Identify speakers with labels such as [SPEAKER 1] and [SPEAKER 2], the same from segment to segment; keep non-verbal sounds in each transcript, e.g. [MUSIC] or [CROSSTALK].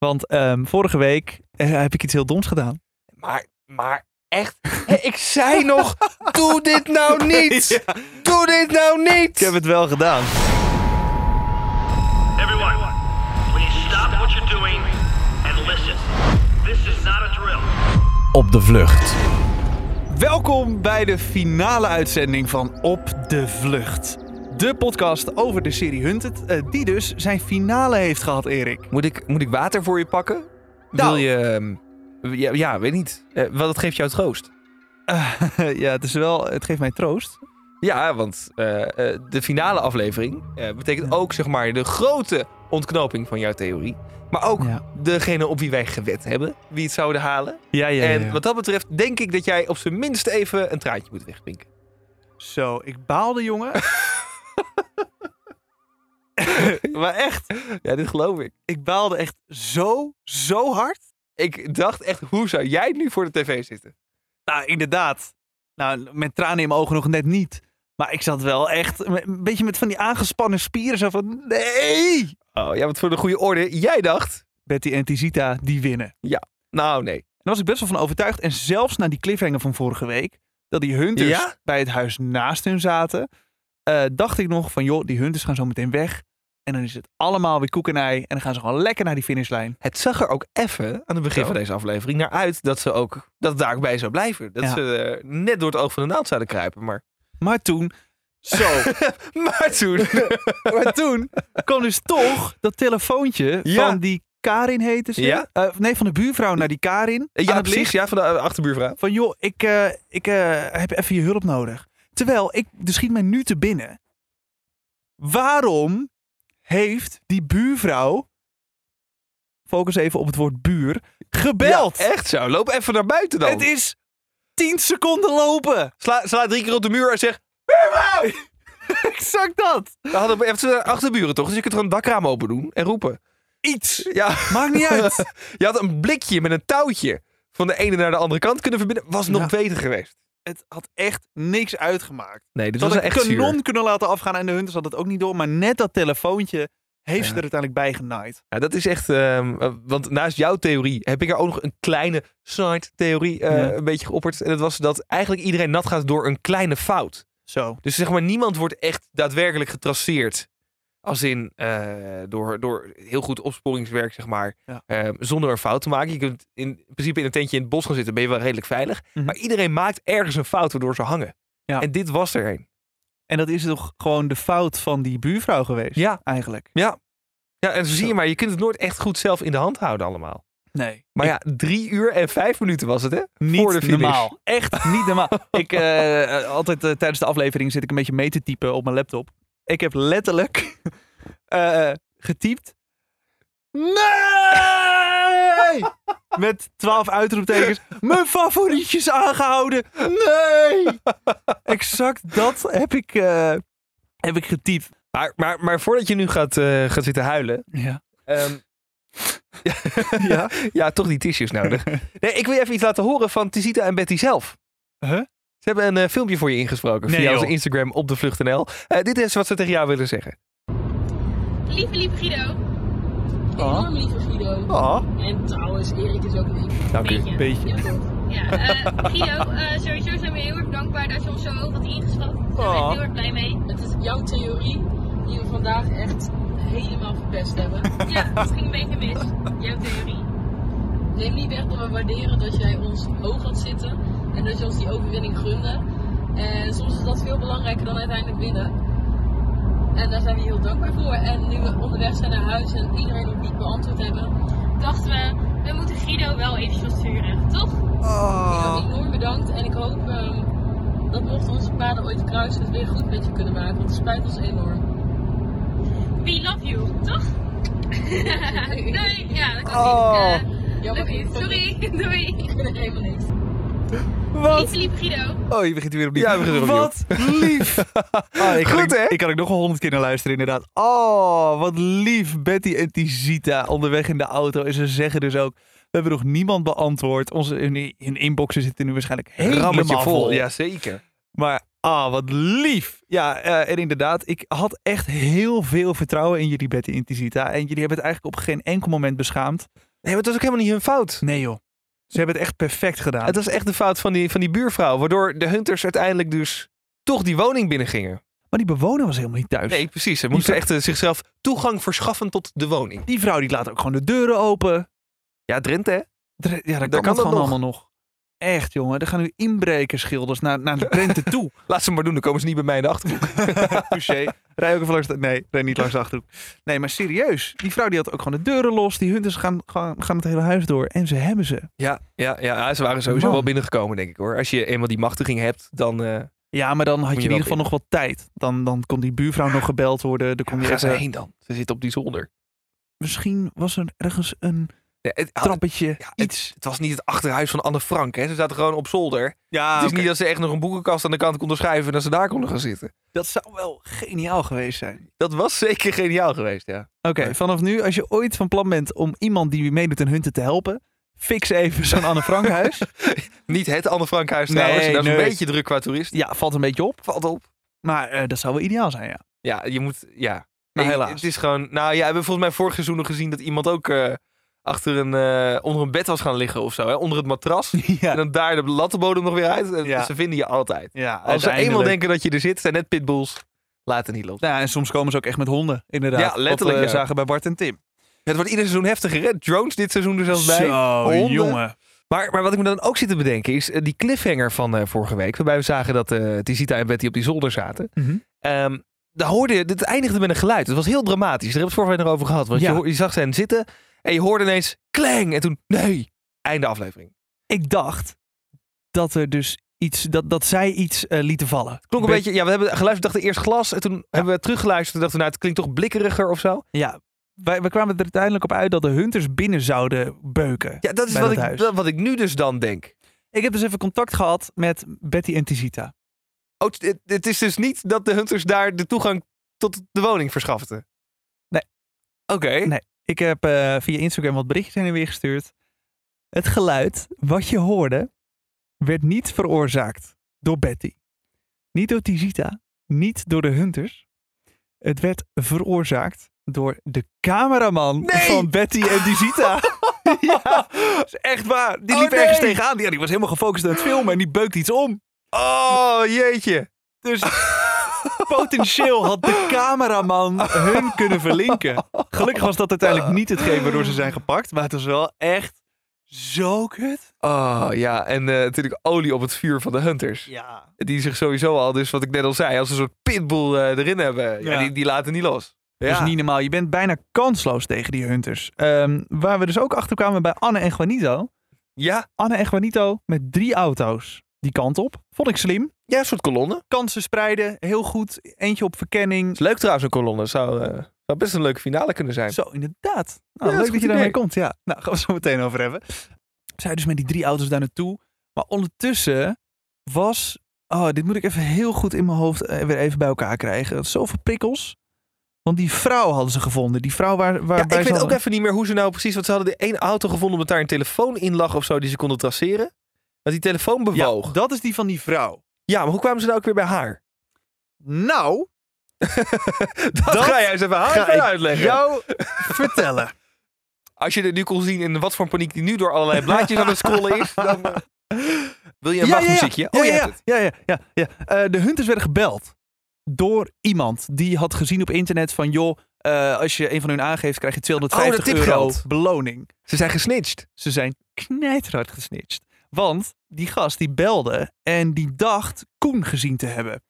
[SPEAKER 1] Want ehm, vorige week eh, heb ik iets heel doms gedaan.
[SPEAKER 2] Maar, maar echt, ik zei [LAUGHS] nog, doe dit nou niet. Doe dit nou niet.
[SPEAKER 1] Ik heb het wel gedaan.
[SPEAKER 3] Everyone, please stop what you're doing and listen. This is not a drill.
[SPEAKER 2] Op de vlucht.
[SPEAKER 1] Welkom bij de finale uitzending van Op de Vlucht. De podcast over de serie Hunted, eh, die dus zijn finale heeft gehad, Erik.
[SPEAKER 2] Moet ik, moet ik water voor je pakken?
[SPEAKER 1] Nou.
[SPEAKER 2] Wil je... ehm, Ja, ja, weet niet. Eh, wat dat geeft jou troost. [LAUGHS]
[SPEAKER 1] ja, het, is wel, het geeft mij troost.
[SPEAKER 2] Ja, want eh, eh, de finale aflevering eh, betekent ook zeg maar de grote ontknoping van jouw theorie. Maar ook
[SPEAKER 1] Ja.
[SPEAKER 2] degene op wie wij gewet hebben, wie het zouden halen.
[SPEAKER 1] Ja, ja,
[SPEAKER 2] en wat dat betreft denk ik dat jij op zijn minst even een traantje moet wegpinken.
[SPEAKER 1] Zo, ik baalde, jongen. [LAUGHS] [LAUGHS] maar echt,
[SPEAKER 2] Ja, dit geloof ik.
[SPEAKER 1] ik baalde echt zo, zo hard.
[SPEAKER 2] Ik dacht echt, hoe zou jij nu voor de tv zitten?
[SPEAKER 1] Nou, inderdaad. Nou, met tranen in mijn ogen nog net niet. Maar ik zat wel echt een beetje met van die aangespannen spieren. Zo van, nee!
[SPEAKER 2] Oh, ja, want voor de goede orde, jij dacht...
[SPEAKER 1] Betty en Tizita, die winnen.
[SPEAKER 2] Nou, nee.
[SPEAKER 1] Daar was ik best wel van overtuigd. En zelfs na die cliffhanger van vorige week, dat die hunters
[SPEAKER 2] Ja?
[SPEAKER 1] bij het huis naast hun zaten, eh, dacht ik nog van, joh, die hunters gaan zo meteen weg. En dan is het allemaal weer koek en ei. En dan gaan ze gewoon lekker naar die finishlijn.
[SPEAKER 2] Het zag er ook even aan het begin van deze aflevering naar uit dat ze ook dat het daar ook bij zou blijven. Dat
[SPEAKER 1] Ja.
[SPEAKER 2] ze eh, net door het oog van de naald zouden kruipen. Maar,
[SPEAKER 1] Maar toen, zo, [LAUGHS]
[SPEAKER 2] maar toen. [LAUGHS]
[SPEAKER 1] maar toen kwam dus toch dat telefoontje
[SPEAKER 2] Ja.
[SPEAKER 1] van die Karin heette ze.
[SPEAKER 2] Ja.
[SPEAKER 1] Eh, nee, van de buurvrouw naar die Karin.
[SPEAKER 2] ja, precies.
[SPEAKER 1] licht.
[SPEAKER 2] Ja, van de achterbuurvrouw.
[SPEAKER 1] Van joh, ik, ik heb even je hulp nodig. Terwijl, ik, er schiet mij nu te binnen. Waarom heeft die buurvrouw, focus even op het woord buur, gebeld?
[SPEAKER 2] Ja, echt zo. Loop even naar buiten dan.
[SPEAKER 1] het is 10 seconden lopen.
[SPEAKER 2] Sla, sla drie keer op de muur en zeg... [LAUGHS]
[SPEAKER 1] exact dat.
[SPEAKER 2] We hadden even achterburen toch? Dus je kunt gewoon het dakraam open doen en roepen.
[SPEAKER 1] Iets.
[SPEAKER 2] Ja,
[SPEAKER 1] Maakt niet uit. [LAUGHS]
[SPEAKER 2] je had een blikje met een touwtje van de ene naar de andere kant kunnen verbinden. Was nog
[SPEAKER 1] Ja.
[SPEAKER 2] beter geweest.
[SPEAKER 1] Het had echt niks uitgemaakt.
[SPEAKER 2] Nee, dit
[SPEAKER 1] Ze
[SPEAKER 2] was
[SPEAKER 1] had een
[SPEAKER 2] echt
[SPEAKER 1] kanon
[SPEAKER 2] zuur.
[SPEAKER 1] kunnen laten afgaan en de hunters had het ook niet door. Maar net dat telefoontje heeft ze er uiteindelijk bij genaaid.
[SPEAKER 2] Ja, dat is echt... ehm, eh, want naast jouw theorie heb ik er ook nog een kleine side-theorie eh,
[SPEAKER 1] Ja.
[SPEAKER 2] een beetje geopperd. En dat was dat eigenlijk iedereen nat gaat door een kleine fout.
[SPEAKER 1] Zo.
[SPEAKER 2] Dus zeg maar, niemand wordt echt daadwerkelijk getraceerd. Als in eh, door, door heel goed opsporingswerk, zeg maar.
[SPEAKER 1] Ja.
[SPEAKER 2] eh, zonder een fout te maken. Je kunt in principe in een tentje in het bos gaan zitten, ben je wel redelijk veilig.
[SPEAKER 1] Mhm.
[SPEAKER 2] Maar iedereen maakt ergens een fout waardoor ze hangen.
[SPEAKER 1] Ja.
[SPEAKER 2] En dit was er een.
[SPEAKER 1] En dat is toch gewoon de fout van die buurvrouw geweest?
[SPEAKER 2] Ja.
[SPEAKER 1] Eigenlijk.
[SPEAKER 2] Ja, en zo zie je maar, je kunt het nooit echt goed zelf in de hand houden allemaal.
[SPEAKER 1] Nee.
[SPEAKER 2] Maar ja, drie uur en vijf minuten was het, hè?
[SPEAKER 1] niet
[SPEAKER 2] Voor de finish.
[SPEAKER 1] normaal. Echt niet normaal. [LAUGHS] ik, eh, altijd eh, tijdens de aflevering zit ik een beetje mee te typen op mijn laptop. Ik heb letterlijk [LAUGHS] eh, getypt. Nee! [LAUGHS] Met twaalf uitroeptekens. Mijn favorietjes aangehouden. Nee! [LAUGHS] Exact dat heb ik, eh, heb ik getypt.
[SPEAKER 2] Maar, maar, maar voordat je nu gaat, gaat zitten huilen.
[SPEAKER 1] Ja.
[SPEAKER 2] ehm,
[SPEAKER 1] Ja?
[SPEAKER 2] ja, toch die tissues nodig. Nee, ik wil je even iets laten horen van Tizita en Betty zelf.
[SPEAKER 1] Huh?
[SPEAKER 2] Ze hebben een eh, filmpje voor je ingesproken
[SPEAKER 1] Nee,
[SPEAKER 2] via onze. Instagram op de vlucht.nl. Eh, dit is wat ze tegen jou willen zeggen.
[SPEAKER 4] Lieve, lieve Guido.
[SPEAKER 5] Enorm lieve Guido.
[SPEAKER 1] Oh.
[SPEAKER 5] En trouwens, Erik is ook lief.
[SPEAKER 2] Dank u.
[SPEAKER 4] Beetje.
[SPEAKER 1] Beetje.
[SPEAKER 5] Ja,
[SPEAKER 4] eh, Guido, eh, sowieso zijn we heel erg dankbaar dat je ons zo hoog had ingeschat. Daar zijn we
[SPEAKER 1] Oh.
[SPEAKER 4] echt heel erg blij mee.
[SPEAKER 5] Het is jouw theorie die we vandaag echt helemaal verpest hebben. [LAUGHS]
[SPEAKER 4] Ja, het ging een beetje mis. Jouw theorie.
[SPEAKER 5] Neem niet weg dat we waarderen dat jij ons hoog had zitten en dat je ons die overwinning gunde. En soms is dat veel belangrijker dan uiteindelijk winnen. En daar zijn we heel dankbaar voor. En nu we onderweg zijn naar huis en iedereen nog niet beantwoord hebben,
[SPEAKER 4] Dachten we, we moeten Guido wel even sturen, toch?
[SPEAKER 5] Guido, enorm bedankt. En ik hoop ehm, dat mochten onze paden ooit kruisen, het weer goed met je kunnen maken. Want het spijt ons enorm.
[SPEAKER 4] We love you, toch? [LAUGHS] nee, ja, dat kan
[SPEAKER 1] Oh.
[SPEAKER 4] niet. Eh,
[SPEAKER 5] Jammer,
[SPEAKER 4] sorry, [LAUGHS] doei.
[SPEAKER 5] Ik vind er helemaal niks.
[SPEAKER 1] Wat?
[SPEAKER 4] Lieve, lieve Guido.
[SPEAKER 1] Oh, je begint weer opnieuw.
[SPEAKER 2] Ja, we beginnen opnieuw.
[SPEAKER 1] Wat lief. [LAUGHS] Ah, ik kan
[SPEAKER 2] Goed,
[SPEAKER 1] ik,
[SPEAKER 2] hè?
[SPEAKER 1] Ik kan ook nog wel honderd keer naar luisteren, inderdaad. Oh, wat lief. Betty en Tizita onderweg in de auto. En ze zeggen dus ook, we hebben nog niemand beantwoord. Onze hun, hun inboxen zitten nu waarschijnlijk helemaal vol.
[SPEAKER 2] vol. Ja, zeker.
[SPEAKER 1] Maar ah, wat lief. Ja, eh, en inderdaad, ik had echt heel veel vertrouwen in jullie Betty en Tizita. En jullie hebben het eigenlijk op geen enkel moment beschaamd.
[SPEAKER 2] maar het was ook helemaal niet hun fout.
[SPEAKER 1] Nee joh. Ze hebben het echt perfect gedaan.
[SPEAKER 2] Het was echt de fout van die, van die buurvrouw. Waardoor de hunters uiteindelijk dus toch die woning binnengingen.
[SPEAKER 1] Maar die bewoner was helemaal niet thuis.
[SPEAKER 2] Nee, precies. Ze moesten echt eh, zichzelf toegang verschaffen tot de woning.
[SPEAKER 1] Die vrouw die laat ook gewoon de deuren open.
[SPEAKER 2] Ja, Drenthe, hè?
[SPEAKER 1] Ja, dat kan,
[SPEAKER 2] kan dat
[SPEAKER 1] gewoon
[SPEAKER 2] nog.
[SPEAKER 1] allemaal nog. Echt jongen, er gaan nu inbrekerschilders naar, naar de Drenthe toe. [LAUGHS]
[SPEAKER 2] Laat ze maar doen, dan komen ze niet bij mij in de achterhoek. [LAUGHS]
[SPEAKER 1] Touché. Rij ook even langs de... Nee, rij niet langs de Achterhoek. Nee, maar serieus. Die vrouw die had ook gewoon de deuren los. Die hunters gaan, gaan, gaan het hele huis door. En ze hebben ze.
[SPEAKER 2] Ja, ja, ja, ja, ze waren sowieso
[SPEAKER 1] Man.
[SPEAKER 2] wel binnengekomen, denk ik hoor. Als je eenmaal die machtiging hebt, dan eh
[SPEAKER 1] Ja, maar dan had je,
[SPEAKER 2] je
[SPEAKER 1] in ieder geval nog wat tijd. Dan, dan kon die buurvrouw nog gebeld worden. Dan kon die
[SPEAKER 2] gaan ze heen dan? Ze zitten op die zolder.
[SPEAKER 1] Misschien was er ergens een
[SPEAKER 2] Het,
[SPEAKER 1] trappetje.
[SPEAKER 2] ja, het,
[SPEAKER 1] iets.
[SPEAKER 2] het was niet het achterhuis van Anne Frank, hè? Ze zaten gewoon op zolder.
[SPEAKER 1] Ja,
[SPEAKER 2] het is niet dat ze echt nog een boekenkast aan de kant konden schuiven en dat ze daar konden gaan zitten.
[SPEAKER 1] dat zou wel geniaal geweest zijn.
[SPEAKER 2] Dat was zeker geniaal geweest, ja.
[SPEAKER 1] Oké, vanaf nu, als je ooit van plan bent om iemand die meedoet aan hunten te helpen, fix even zo'n Anne Frank huis. [LAUGHS]
[SPEAKER 2] Niet het Anne Frankhuis
[SPEAKER 1] Nee,
[SPEAKER 2] trouwens. dat is
[SPEAKER 1] nee.
[SPEAKER 2] een beetje druk qua toerist.
[SPEAKER 1] Ja, valt een beetje op.
[SPEAKER 2] Valt op.
[SPEAKER 1] Maar eh, dat zou wel ideaal zijn, ja.
[SPEAKER 2] Ja, je moet, ja.
[SPEAKER 1] Maar
[SPEAKER 2] Nee,
[SPEAKER 1] helaas.
[SPEAKER 2] Het is gewoon, nou ja, we hebben volgens mij vorig seizoen nog gezien dat iemand ook eh, achter een, eh, onder een bed was gaan liggen of zo, hè? onder het matras. [LAUGHS] En dan daar de lattenbodem nog weer uit. En
[SPEAKER 1] Ja.
[SPEAKER 2] Ze vinden je altijd.
[SPEAKER 1] ja
[SPEAKER 2] Als ze eenmaal denken dat je er zit, zijn net pitbulls. Laten niet los.
[SPEAKER 1] Nou, ja, en soms komen ze ook echt met honden, inderdaad.
[SPEAKER 2] Ja, letterlijk,
[SPEAKER 1] Wat we
[SPEAKER 2] ja.
[SPEAKER 1] zagen bij Bart en Tim.
[SPEAKER 2] Het wordt ieder seizoen heftiger, hè? Drones dit seizoen er zelfs bij.
[SPEAKER 1] Zo,
[SPEAKER 2] Honden.
[SPEAKER 1] jongen.
[SPEAKER 2] Maar, maar wat ik me dan ook zit te bedenken is eh, die cliffhanger van eh, vorige week. Waarbij we zagen dat eh Tisita en Betty op die zolder zaten. Ehm daar hoorde je, dit eindigde met een geluid. Het was heel dramatisch. Daar hebben we het vorige week nog over gehad. Want
[SPEAKER 1] Ja.
[SPEAKER 2] je, je zag hen zitten en je hoorde ineens klang. En toen, nee, einde aflevering.
[SPEAKER 1] Ik dacht dat er dus iets, dat, dat zij iets eh, lieten vallen.
[SPEAKER 2] Klonk een
[SPEAKER 1] Be-
[SPEAKER 2] beetje, ja, we hebben geluisterd, dachten eerst glas. En toen hebben we teruggeluisterd en dachten, nou, het klinkt toch blikkeriger of zo.
[SPEAKER 1] Ja, wij, we kwamen er uiteindelijk op uit dat de hunters binnen zouden beuken.
[SPEAKER 2] Ja, dat is wat
[SPEAKER 1] dat
[SPEAKER 2] ik, dat- wat ik nu dus dan denk.
[SPEAKER 1] Ik heb dus even contact gehad met Betty en Tisita.
[SPEAKER 2] Oh, het, het- het is dus niet dat de hunters daar de toegang tot de woning verschaften.
[SPEAKER 1] Nee.
[SPEAKER 2] Oké.
[SPEAKER 1] Nee. Ik heb eh, via Instagram wat berichtjes heen en weer gestuurd. Het geluid wat je hoorde werd niet veroorzaakt door Betty. Niet door Tisita. Niet door de hunters. Het werd veroorzaakt door de cameraman
[SPEAKER 2] Nee!
[SPEAKER 1] van Betty en Tisita. [LAUGHS] ja, is echt waar. Die
[SPEAKER 2] Oh,
[SPEAKER 1] liep ergens tegenaan. Die, die was helemaal gefocust aan het filmen en die beukt iets om.
[SPEAKER 2] Oh, jeetje.
[SPEAKER 1] Dus [LAUGHS] potentieel had de cameraman hun kunnen verlinken. Gelukkig was dat uiteindelijk niet hetgeen waardoor ze zijn gepakt. Maar het was wel echt zo kut.
[SPEAKER 2] Oh, ja. En eh, natuurlijk olie op het vuur van de hunters.
[SPEAKER 1] Ja.
[SPEAKER 2] Die zich sowieso al, dus wat ik net al zei, als een soort pitbull eh, erin hebben. Ja,
[SPEAKER 1] Ja.
[SPEAKER 2] die, die laten niet los.
[SPEAKER 1] Dat is niet normaal. Je bent bijna kansloos tegen die hunters. Ehm, waar we dus ook achter kwamen bij Anne en Juanito.
[SPEAKER 2] Ja,
[SPEAKER 1] Anne en Juanito met drie auto's die kant op. Vond ik slim.
[SPEAKER 2] Ja, een soort kolonne.
[SPEAKER 1] Kansen spreiden, heel goed. Eentje op verkenning.
[SPEAKER 2] Is leuk trouwens, een kolonne. Zou, eh, zou best een leuke finale kunnen zijn.
[SPEAKER 1] Zo, inderdaad.
[SPEAKER 2] Ja,
[SPEAKER 1] Nou, leuk dat je daarmee komt. Ja, nou, gaan we zo meteen over hebben. Zij dus met die drie auto's daar naartoe. Maar ondertussen was... Oh, dit moet ik even heel goed in mijn hoofd eh, weer even bij elkaar krijgen. Zoveel prikkels. Want die vrouw hadden ze gevonden. Die vrouw waar,
[SPEAKER 2] Ja,
[SPEAKER 1] waarbij
[SPEAKER 2] ik weet ook even niet meer hoe ze nou precies... Want ze hadden de één auto gevonden omdat daar een telefoon in lag of zo... die ze konden traceren. Dat die telefoon bewoog.
[SPEAKER 1] Ja,
[SPEAKER 2] Ja,
[SPEAKER 1] dat is die van die vrouw.
[SPEAKER 2] Maar hoe kwamen ze nou ook weer bij haar? [LAUGHS]
[SPEAKER 1] Nou, [LAUGHS]
[SPEAKER 2] Dat,
[SPEAKER 1] Dat
[SPEAKER 2] ga jij eens even haar uitleggen.
[SPEAKER 1] jou [LAUGHS] vertellen.
[SPEAKER 2] Als je er nu kon zien in wat voor paniek die nu door allerlei blaadjes aan het scrollen is... Dan, eh, wil je een wachtmuziekje?
[SPEAKER 1] Ja,
[SPEAKER 2] oh, je
[SPEAKER 1] ja, ja, ja, ja, ja. Eh, de hunters werden gebeld door iemand die had gezien op internet van... joh, eh, als je een van hun aangeeft, krijg je 250
[SPEAKER 2] Oh, dat
[SPEAKER 1] euro beloning.
[SPEAKER 2] Ze zijn gesnitcht.
[SPEAKER 1] Ze zijn knijterhard gesnitcht. Want die gast die belde en die dacht Koen gezien te hebben.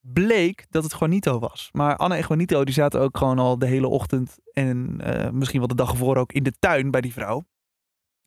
[SPEAKER 1] Bleek dat het Juanito was. Maar Anne en Juanito die zaten ook gewoon al de hele ochtend en eh, misschien wel de dag ervoor ook in de tuin bij die vrouw.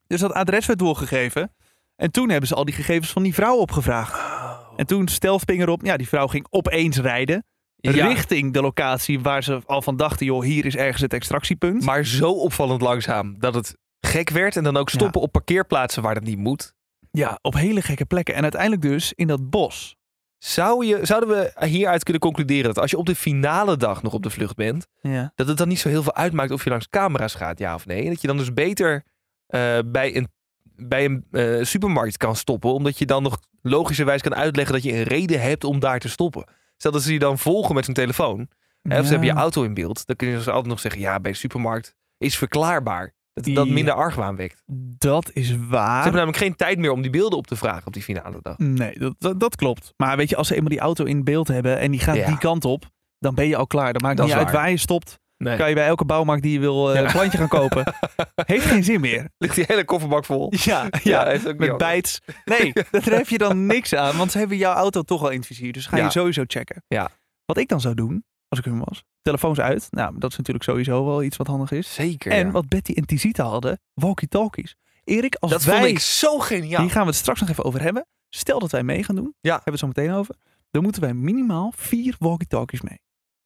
[SPEAKER 1] Dus dat adres werd doorgegeven. En toen hebben ze al die gegevens van die vrouw opgevraagd. En toen stelfpinger op, ja, die vrouw ging opeens rijden.
[SPEAKER 2] Ja.
[SPEAKER 1] Richting de locatie waar ze al van dachten, joh, hier is ergens het extractiepunt.
[SPEAKER 2] Maar zo opvallend langzaam dat het gek werd. En dan ook stoppen op parkeerplaatsen waar dat niet moet.
[SPEAKER 1] Ja, op hele gekke plekken. En uiteindelijk dus in dat bos.
[SPEAKER 2] Zou je, zouden we hieruit kunnen concluderen dat als je op de finale dag nog op de vlucht bent,
[SPEAKER 1] Ja.
[SPEAKER 2] dat het dan niet zo heel veel uitmaakt of je langs camera's gaat, ja of nee? En dat je dan dus beter eh, bij een, bij een eh, supermarkt kan stoppen, omdat je dan nog logischerwijs kan uitleggen dat je een reden hebt om daar te stoppen. Stel dat ze je dan volgen met hun telefoon, hè, of ze hebben je auto in beeld, dan kun je dus altijd nog zeggen, ja, bij de supermarkt is verklaarbaar. Dat minder argwaan wekt.
[SPEAKER 1] Dat is
[SPEAKER 2] Ze
[SPEAKER 1] waar.
[SPEAKER 2] hebben namelijk geen tijd meer om die beelden op te vragen op die finale dag.
[SPEAKER 1] Nee, dat, dat, dat klopt. Maar weet je, als ze eenmaal die auto in beeld hebben en die gaat
[SPEAKER 2] Ja.
[SPEAKER 1] die kant op, dan ben je al klaar. Dan maakt
[SPEAKER 2] Dat
[SPEAKER 1] niet uit
[SPEAKER 2] waar.
[SPEAKER 1] waar je stopt.
[SPEAKER 2] Nee.
[SPEAKER 1] Kan je bij elke bouwmarkt die je wil eh,
[SPEAKER 2] Ja.
[SPEAKER 1] een plantje gaan kopen. [LAUGHS] Heeft geen zin meer.
[SPEAKER 2] Ligt die hele kofferbak vol. [LAUGHS]
[SPEAKER 1] Ja,
[SPEAKER 2] Ja, ook
[SPEAKER 1] met bijts. Nee, [LAUGHS] daar heb je dan niks aan. Want ze hebben jouw auto toch al in het vizier. Dus ga je sowieso checken.
[SPEAKER 2] Ja.
[SPEAKER 1] Wat ik dan zou doen, als ik hun was. Telefoons uit. Nou, dat is natuurlijk sowieso wel iets wat handig is.
[SPEAKER 2] Zeker.
[SPEAKER 1] En
[SPEAKER 2] ja.
[SPEAKER 1] wat Betty en Tizita hadden, walkie-talkies. Erik, als
[SPEAKER 2] dat
[SPEAKER 1] wij...
[SPEAKER 2] vond ik zo geniaal.
[SPEAKER 1] Die gaan we het straks nog even over hebben. Stel dat wij mee gaan doen.
[SPEAKER 2] Ja.
[SPEAKER 1] Hebben we het zo meteen over. Dan moeten wij minimaal vier walkie-talkies mee.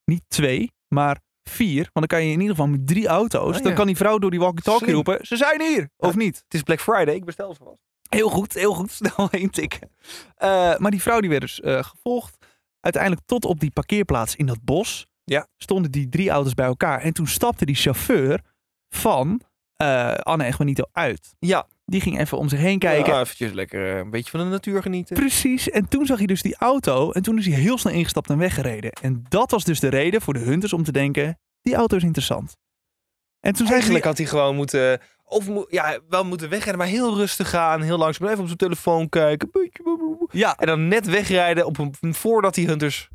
[SPEAKER 1] Niet twee, maar vier. Want dan kan je in ieder geval met drie auto's.
[SPEAKER 2] Oh,
[SPEAKER 1] Dan kan die vrouw door die walkie-talkie roepen. Ze zijn hier! Of niet?
[SPEAKER 2] Het is Black Friday, ik bestel ze vast.
[SPEAKER 1] Heel goed, heel goed. [LAUGHS] Snel intikken. Eh maar die vrouw die werd dus eh, gevolgd. Uiteindelijk tot op die parkeerplaats in dat bos.
[SPEAKER 2] Ja.
[SPEAKER 1] Stonden die drie auto's bij elkaar. En toen stapte die chauffeur van eh, Anne en Juanito uit.
[SPEAKER 2] Ja.
[SPEAKER 1] Die ging even om zich heen kijken.
[SPEAKER 2] Ja, eventjes lekker eh, een beetje van de natuur genieten.
[SPEAKER 1] Precies. En toen zag hij dus die auto. En toen is hij heel snel ingestapt en weggereden. En dat was dus de reden voor de hunters om te denken: die auto is interessant. En toen
[SPEAKER 2] Eigenlijk
[SPEAKER 1] hij.
[SPEAKER 2] had hij gewoon moeten... Of ja, wel moeten wegrijden, maar heel rustig gaan. Heel langzaam blijven op zijn telefoon kijken. beetje
[SPEAKER 1] Ja,
[SPEAKER 2] En dan net wegrijden op een, voordat die hunters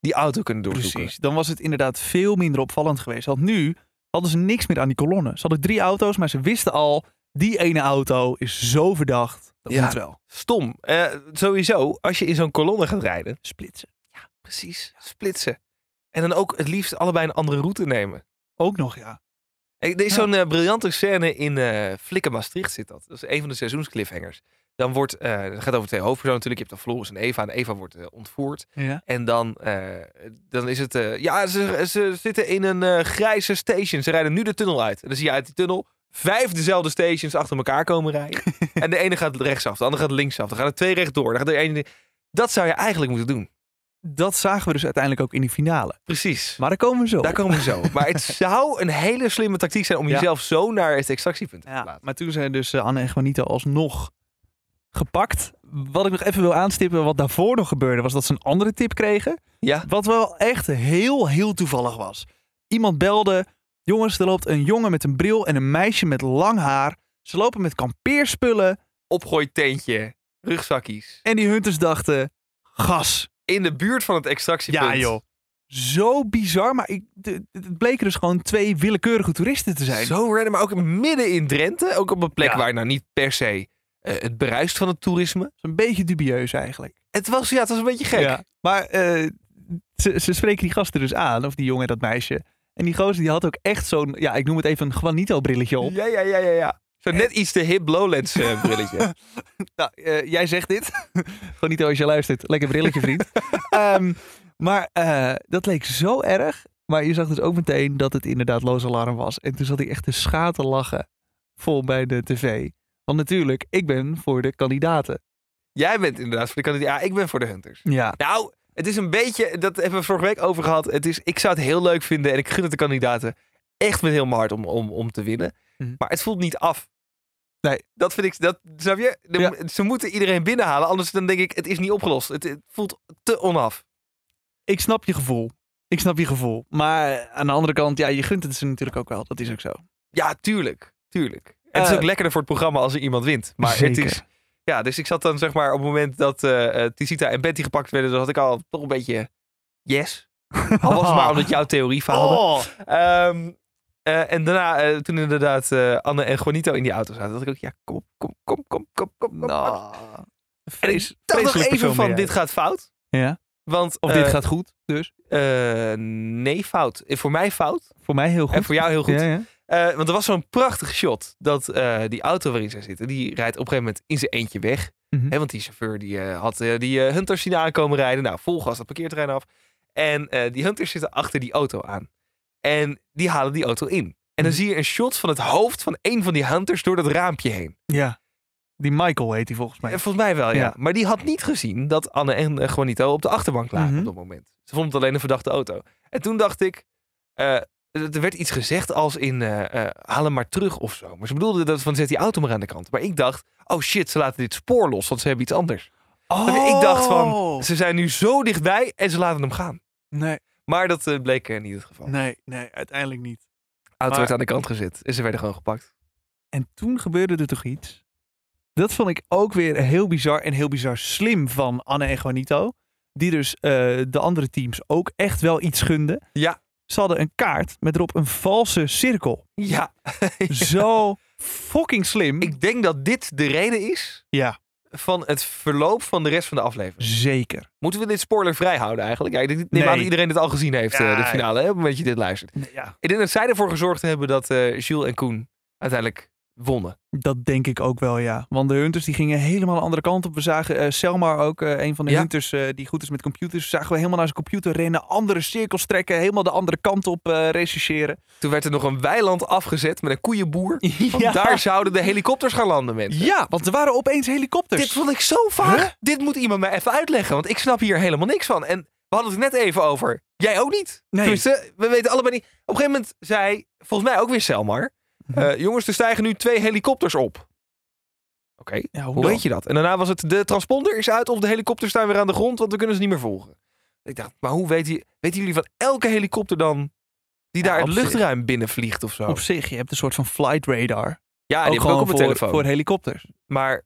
[SPEAKER 2] die auto kunnen doorzoeken.
[SPEAKER 1] precies. Dan was het inderdaad veel minder opvallend geweest. Want nu hadden ze niks meer aan die kolonne. Ze hadden drie auto's, maar ze wisten al: die ene auto is zo verdacht. Dat
[SPEAKER 2] Ja.
[SPEAKER 1] moet wel.
[SPEAKER 2] Stom. Eh, sowieso, als je in zo'n kolonne gaat rijden.
[SPEAKER 1] Splitsen.
[SPEAKER 2] Precies. Splitsen. En dan ook het liefst allebei een andere route nemen.
[SPEAKER 1] Ook nog, ja.
[SPEAKER 2] Er is
[SPEAKER 1] Ja.
[SPEAKER 2] zo'n eh, briljante scène in eh Flikken Maastricht zit dat. Dat is een van de seizoenscliffhangers. Dan wordt, eh het gaat over twee hoofdpersonen natuurlijk. Je hebt dan Floris en Eva. En Eva wordt eh, ontvoerd.
[SPEAKER 1] ja.
[SPEAKER 2] En dan, eh, dan is het, ja, ze, ze zitten in een grijze station. Ze rijden nu de tunnel uit. En dan zie je uit die tunnel vijf dezelfde stations achter elkaar komen rijden. [LAUGHS] en de ene gaat rechtsaf, de andere gaat linksaf. Dan gaan er twee rechtdoor. Dan gaat er ene... Dat zou je eigenlijk moeten doen.
[SPEAKER 1] Dat zagen we dus uiteindelijk ook in die finale.
[SPEAKER 2] Precies.
[SPEAKER 1] Maar daar komen we zo.
[SPEAKER 2] Daar komen we zo. Maar het [LAUGHS] zou een hele slimme tactiek zijn om
[SPEAKER 1] Ja.
[SPEAKER 2] jezelf zo naar het extractiepunt te
[SPEAKER 1] Ja,
[SPEAKER 2] plaatsen.
[SPEAKER 1] maar toen zijn dus Anne en Juanito alsnog gepakt. Wat ik nog even wil aanstippen, wat daarvoor nog gebeurde, was dat ze een andere tip kregen.
[SPEAKER 2] Ja,
[SPEAKER 1] Wat wel echt heel, heel toevallig was. Iemand belde, jongens, er loopt een jongen met een bril en een meisje met lang haar. Ze lopen met kampeerspullen
[SPEAKER 2] opgooitentje, rugzakjes.
[SPEAKER 1] en die hunters dachten, gas.
[SPEAKER 2] In de buurt van het extractiepunt.
[SPEAKER 1] Ja joh. Zo bizar, maar ik, het bleken dus gewoon twee willekeurige toeristen te zijn.
[SPEAKER 2] Zo random, maar ook midden in Drenthe. Ook op een plek
[SPEAKER 1] Ja.
[SPEAKER 2] waar nou niet per se het beruist van het toerisme.
[SPEAKER 1] Dat is een beetje dubieus eigenlijk.
[SPEAKER 2] Het was, ja, het was een beetje gek.
[SPEAKER 1] Ja. Maar eh, ze, ze spreken die gasten dus aan, of die jongen en dat meisje. En die gozer die had ook echt zo'n, ja, ik noem het even een Juanito brilletje op.
[SPEAKER 2] Ja, ja, ja, ja. ja. Zo net iets te hip Lowlands eh, brilletje. [LAUGHS]
[SPEAKER 1] Nou, eh, jij zegt dit. [LAUGHS] Juanito, als je luistert, lekker brilletje vriend. [LAUGHS] Ehm, maar eh, dat leek zo erg. Maar je zag dus ook meteen dat het inderdaad loos alarm was. En toen zat ik echt te schaten lachen vol bij de tv. Want natuurlijk, ik ben voor de kandidaten.
[SPEAKER 2] Jij bent inderdaad voor de kandidaat. Ja, ik ben voor de Hunters.
[SPEAKER 1] Ja.
[SPEAKER 2] Nou, het is een beetje, dat hebben we vorige week over gehad. Het is, ik zou het heel leuk vinden en ik gun het de kandidaten echt met heel mijn hart om, om, om te winnen.
[SPEAKER 1] Mhm.
[SPEAKER 2] Maar het voelt niet af.
[SPEAKER 1] Nee.
[SPEAKER 2] Dat vind ik, dat, snap je? De-
[SPEAKER 1] Ja.
[SPEAKER 2] Ze moeten iedereen binnenhalen, anders dan denk ik, het is niet opgelost. Het, het voelt te onaf.
[SPEAKER 1] Ik snap je gevoel. Ik snap je gevoel. Maar aan de andere kant, ja, je gunt het ze natuurlijk ook wel. Dat is ook zo.
[SPEAKER 2] Ja, tuurlijk. Tuurlijk. En het is
[SPEAKER 1] Eh,
[SPEAKER 2] ook lekkerder voor het programma als er iemand wint. Maar het is... Ja, dus ik zat dan zeg maar op het moment dat eh eh, Tisita en Betty gepakt werden, dan had ik al toch een beetje yes. [LAUGHS] Al was het maar omdat jouw theorie faalde.
[SPEAKER 1] Oh.
[SPEAKER 2] Ehm, eh, en daarna, eh, toen inderdaad eh, Anne en Juanito in die auto zaten, dacht ik ook, ja, kom, kom, kom, kom, kom, kom. kom. En ik
[SPEAKER 1] vrees,
[SPEAKER 2] dacht nog even van, dit gaat fout.
[SPEAKER 1] Ja?
[SPEAKER 2] Want,
[SPEAKER 1] Of
[SPEAKER 2] eh,
[SPEAKER 1] dit gaat goed, dus.
[SPEAKER 2] eh, nee, fout. Eh, Voor mij fout.
[SPEAKER 1] Voor mij heel goed.
[SPEAKER 2] En voor jou heel goed.
[SPEAKER 1] Ja, ja.
[SPEAKER 2] Eh, want er was zo'n prachtig shot dat eh, die auto waarin zij zitten, die rijdt op een gegeven moment in zijn eentje weg.
[SPEAKER 1] Mhm.
[SPEAKER 2] Hè, want die chauffeur die, eh, had die Hunters zien aankomen rijden. Nou, vol gas dat parkeerterrein af. En die Hunters zitten achter die auto aan. En die halen die auto in. En dan
[SPEAKER 1] Mhm.
[SPEAKER 2] zie je een shot van het hoofd van een van die Hunters door dat raampje heen.
[SPEAKER 1] Ja. Die Michael heet hij volgens mij.
[SPEAKER 2] Volgens mij wel, ja.
[SPEAKER 1] Ja.
[SPEAKER 2] Maar die had niet gezien dat Anne en Juanito op de achterbank lagen
[SPEAKER 1] Mhm.
[SPEAKER 2] op dat moment. Ze vond het alleen een verdachte auto. En toen dacht ik, er werd iets gezegd als in eh, eh, haal hem maar terug of zo. Maar ze bedoelde dat van zet die auto maar aan de kant. Maar ik dacht, oh shit, ze laten dit spoor los, want ze hebben iets anders.
[SPEAKER 1] Oh.
[SPEAKER 2] Ik dacht van, ze zijn nu zo dichtbij en ze laten hem gaan.
[SPEAKER 1] Nee,
[SPEAKER 2] Maar dat eh, bleek eh, niet het geval.
[SPEAKER 1] nee, nee, uiteindelijk niet.
[SPEAKER 2] auto
[SPEAKER 1] Maar-
[SPEAKER 2] werd aan de kant gezet en ze werden gewoon gepakt.
[SPEAKER 1] En toen gebeurde er toch iets. Dat vond ik ook weer heel bizar en heel bizar slim van Anne en Juanito. Die dus eh, de andere teams ook echt wel iets gunden.
[SPEAKER 2] Ja.
[SPEAKER 1] Ze hadden een kaart met erop een valse cirkel.
[SPEAKER 2] Ja. [LAUGHS]
[SPEAKER 1] Zo fucking slim.
[SPEAKER 2] Ik denk dat dit de reden is
[SPEAKER 1] Ja,
[SPEAKER 2] van het verloop van de rest van de aflevering.
[SPEAKER 1] zeker.
[SPEAKER 2] Moeten we dit spoilervrij houden eigenlijk? Ja, ik denk- neem
[SPEAKER 1] Nee.
[SPEAKER 2] aan dat iedereen dit al gezien heeft,
[SPEAKER 1] Ja.
[SPEAKER 2] eh, de finale, hè, op het moment dat je dit luistert.
[SPEAKER 1] Ja.
[SPEAKER 2] Ik denk dat zij ervoor gezorgd hebben dat eh Jules en Koen uiteindelijk wonnen.
[SPEAKER 1] Dat denk ik ook wel, ja. Want de Hunters die gingen helemaal de andere kant op. We zagen eh Selmar ook, eh, een van de
[SPEAKER 2] Ja.
[SPEAKER 1] Hunters eh, die goed is met computers. Zagen we helemaal naar zijn computer rennen. Andere cirkels trekken. Helemaal de andere kant op rechercheren.
[SPEAKER 2] Toen werd er nog een weiland afgezet met een koeienboer. [LAUGHS] Want
[SPEAKER 1] Ja.
[SPEAKER 2] daar zouden de helikopters gaan landen, mensen.
[SPEAKER 1] Ja, want er waren opeens helikopters.
[SPEAKER 2] Dit vond ik zo vaag.
[SPEAKER 1] Huh?
[SPEAKER 2] Dit moet iemand mij even uitleggen, want ik snap hier helemaal niks van. En we hadden het net even over. Jij ook niet.
[SPEAKER 1] Nee.
[SPEAKER 2] Tenminste, we weten allebei niet. Op een gegeven moment zei, volgens mij ook weer Selmar... [LAUGHS] Eh, jongens, er stijgen nu twee helikopters op. Oké,
[SPEAKER 1] Ja,
[SPEAKER 2] hoe weet je dat? En daarna was het, de transponder is uit of de helikopters staan weer aan de grond, want we kunnen ze niet meer volgen. Ik dacht, maar hoe weet je, weten jullie van elke helikopter dan die
[SPEAKER 1] Ja,
[SPEAKER 2] daar het
[SPEAKER 1] zich.
[SPEAKER 2] luchtruim binnenvliegt of zo?
[SPEAKER 1] Op zich, je hebt een soort van flight radar.
[SPEAKER 2] ja, die heb ik ook
[SPEAKER 1] gewoon
[SPEAKER 2] op mijn
[SPEAKER 1] voor,
[SPEAKER 2] telefoon.
[SPEAKER 1] voor helikopters.
[SPEAKER 2] Maar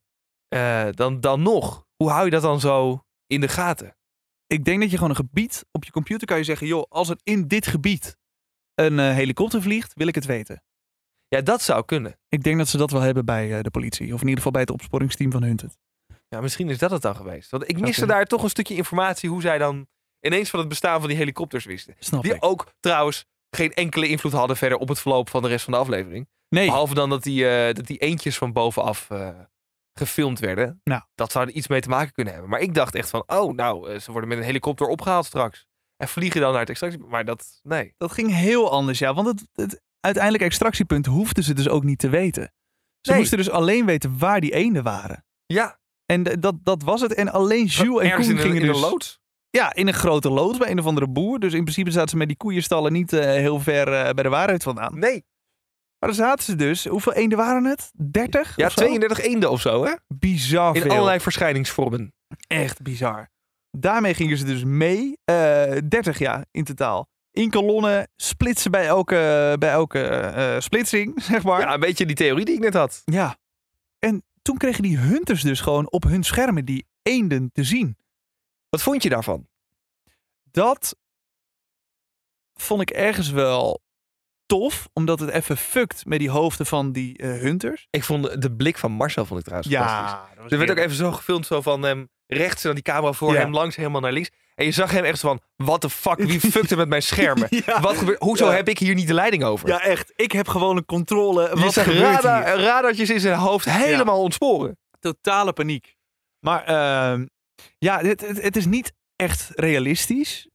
[SPEAKER 2] eh, dan, dan nog, hoe hou je dat dan zo in de gaten?
[SPEAKER 1] Ik denk dat je gewoon een gebied op je computer kan je zeggen... joh, als er in dit gebied een eh, helikopter vliegt, wil ik het weten.
[SPEAKER 2] Ja, dat zou kunnen.
[SPEAKER 1] Ik denk dat ze dat wel hebben bij eh, de politie. Of in ieder geval bij het opsporingsteam van Hunted.
[SPEAKER 2] Ja, misschien is dat het dan geweest. Want ik miste daar toch een stukje informatie hoe zij dan ineens van het bestaan van die helikopters wisten.
[SPEAKER 1] Snap
[SPEAKER 2] Die
[SPEAKER 1] ik.
[SPEAKER 2] ook trouwens geen enkele invloed hadden verder op het verloop van de rest van de aflevering.
[SPEAKER 1] Nee,
[SPEAKER 2] Behalve dan dat die, eh, dat die eentjes van bovenaf eh, gefilmd werden.
[SPEAKER 1] Nou.
[SPEAKER 2] Dat zou er iets mee te maken kunnen hebben. Maar ik dacht echt van, oh nou, ze worden met een helikopter opgehaald straks. En vliegen dan naar het extractie. Maar dat, nee.
[SPEAKER 1] dat ging heel anders, ja. Want het, het uiteindelijk extractiepunt hoefden ze dus ook niet te weten. Ze
[SPEAKER 2] Nee.
[SPEAKER 1] moesten dus alleen weten waar die eenden waren.
[SPEAKER 2] Ja,
[SPEAKER 1] En dat, dat was het. En alleen Jules en Koen
[SPEAKER 2] in,
[SPEAKER 1] gingen
[SPEAKER 2] in
[SPEAKER 1] dus...
[SPEAKER 2] een loods.
[SPEAKER 1] Ja, in een grote loods bij een of andere boer. Dus in principe zaten ze met die koeienstallen niet eh, heel ver eh, bij de waarheid vandaan.
[SPEAKER 2] Nee.
[SPEAKER 1] Maar dan zaten ze dus... Hoeveel eenden waren het? 30?
[SPEAKER 2] Ja,
[SPEAKER 1] of zo?
[SPEAKER 2] 32 eenden of zo, hè?
[SPEAKER 1] Bizar
[SPEAKER 2] In
[SPEAKER 1] veel.
[SPEAKER 2] allerlei verschijningsvormen.
[SPEAKER 1] Echt bizar. Daarmee gingen ze dus mee. eh 30 jaar in totaal. In kolonnen, splitsen bij elke, bij elke eh, splitsing, [LAUGHS] zeg maar.
[SPEAKER 2] Ja, een beetje die theorie die ik net had.
[SPEAKER 1] Ja. En toen kregen die hunters dus gewoon op hun schermen die eenden te zien.
[SPEAKER 2] Wat vond je daarvan?
[SPEAKER 1] Dat vond ik ergens wel tof, omdat het even fuckt met die hoofden van die eh, hunters.
[SPEAKER 2] Ik vond de blik van Marcel vond ik trouwens fantastisch.
[SPEAKER 1] dat was
[SPEAKER 2] Er werd ook even zo gefilmd zo van hem rechts en dan die camera voor
[SPEAKER 1] Ja.
[SPEAKER 2] hem langs helemaal naar links. En je zag hem echt zo van, what the fuck, wie [LAUGHS] fuckt er met mijn schermen? [LAUGHS]
[SPEAKER 1] Ja.
[SPEAKER 2] Wat gebeurt, hoezo
[SPEAKER 1] Ja.
[SPEAKER 2] heb ik hier niet de leiding over?
[SPEAKER 1] Ja, echt. Ik heb gewoon een controle.
[SPEAKER 2] je
[SPEAKER 1] Wat gebeurt
[SPEAKER 2] radar,
[SPEAKER 1] hier?
[SPEAKER 2] radartjes in zijn hoofd helemaal ontsporen.
[SPEAKER 1] Totale paniek. Maar ehm, ja, het, het, het is niet echt realistisch.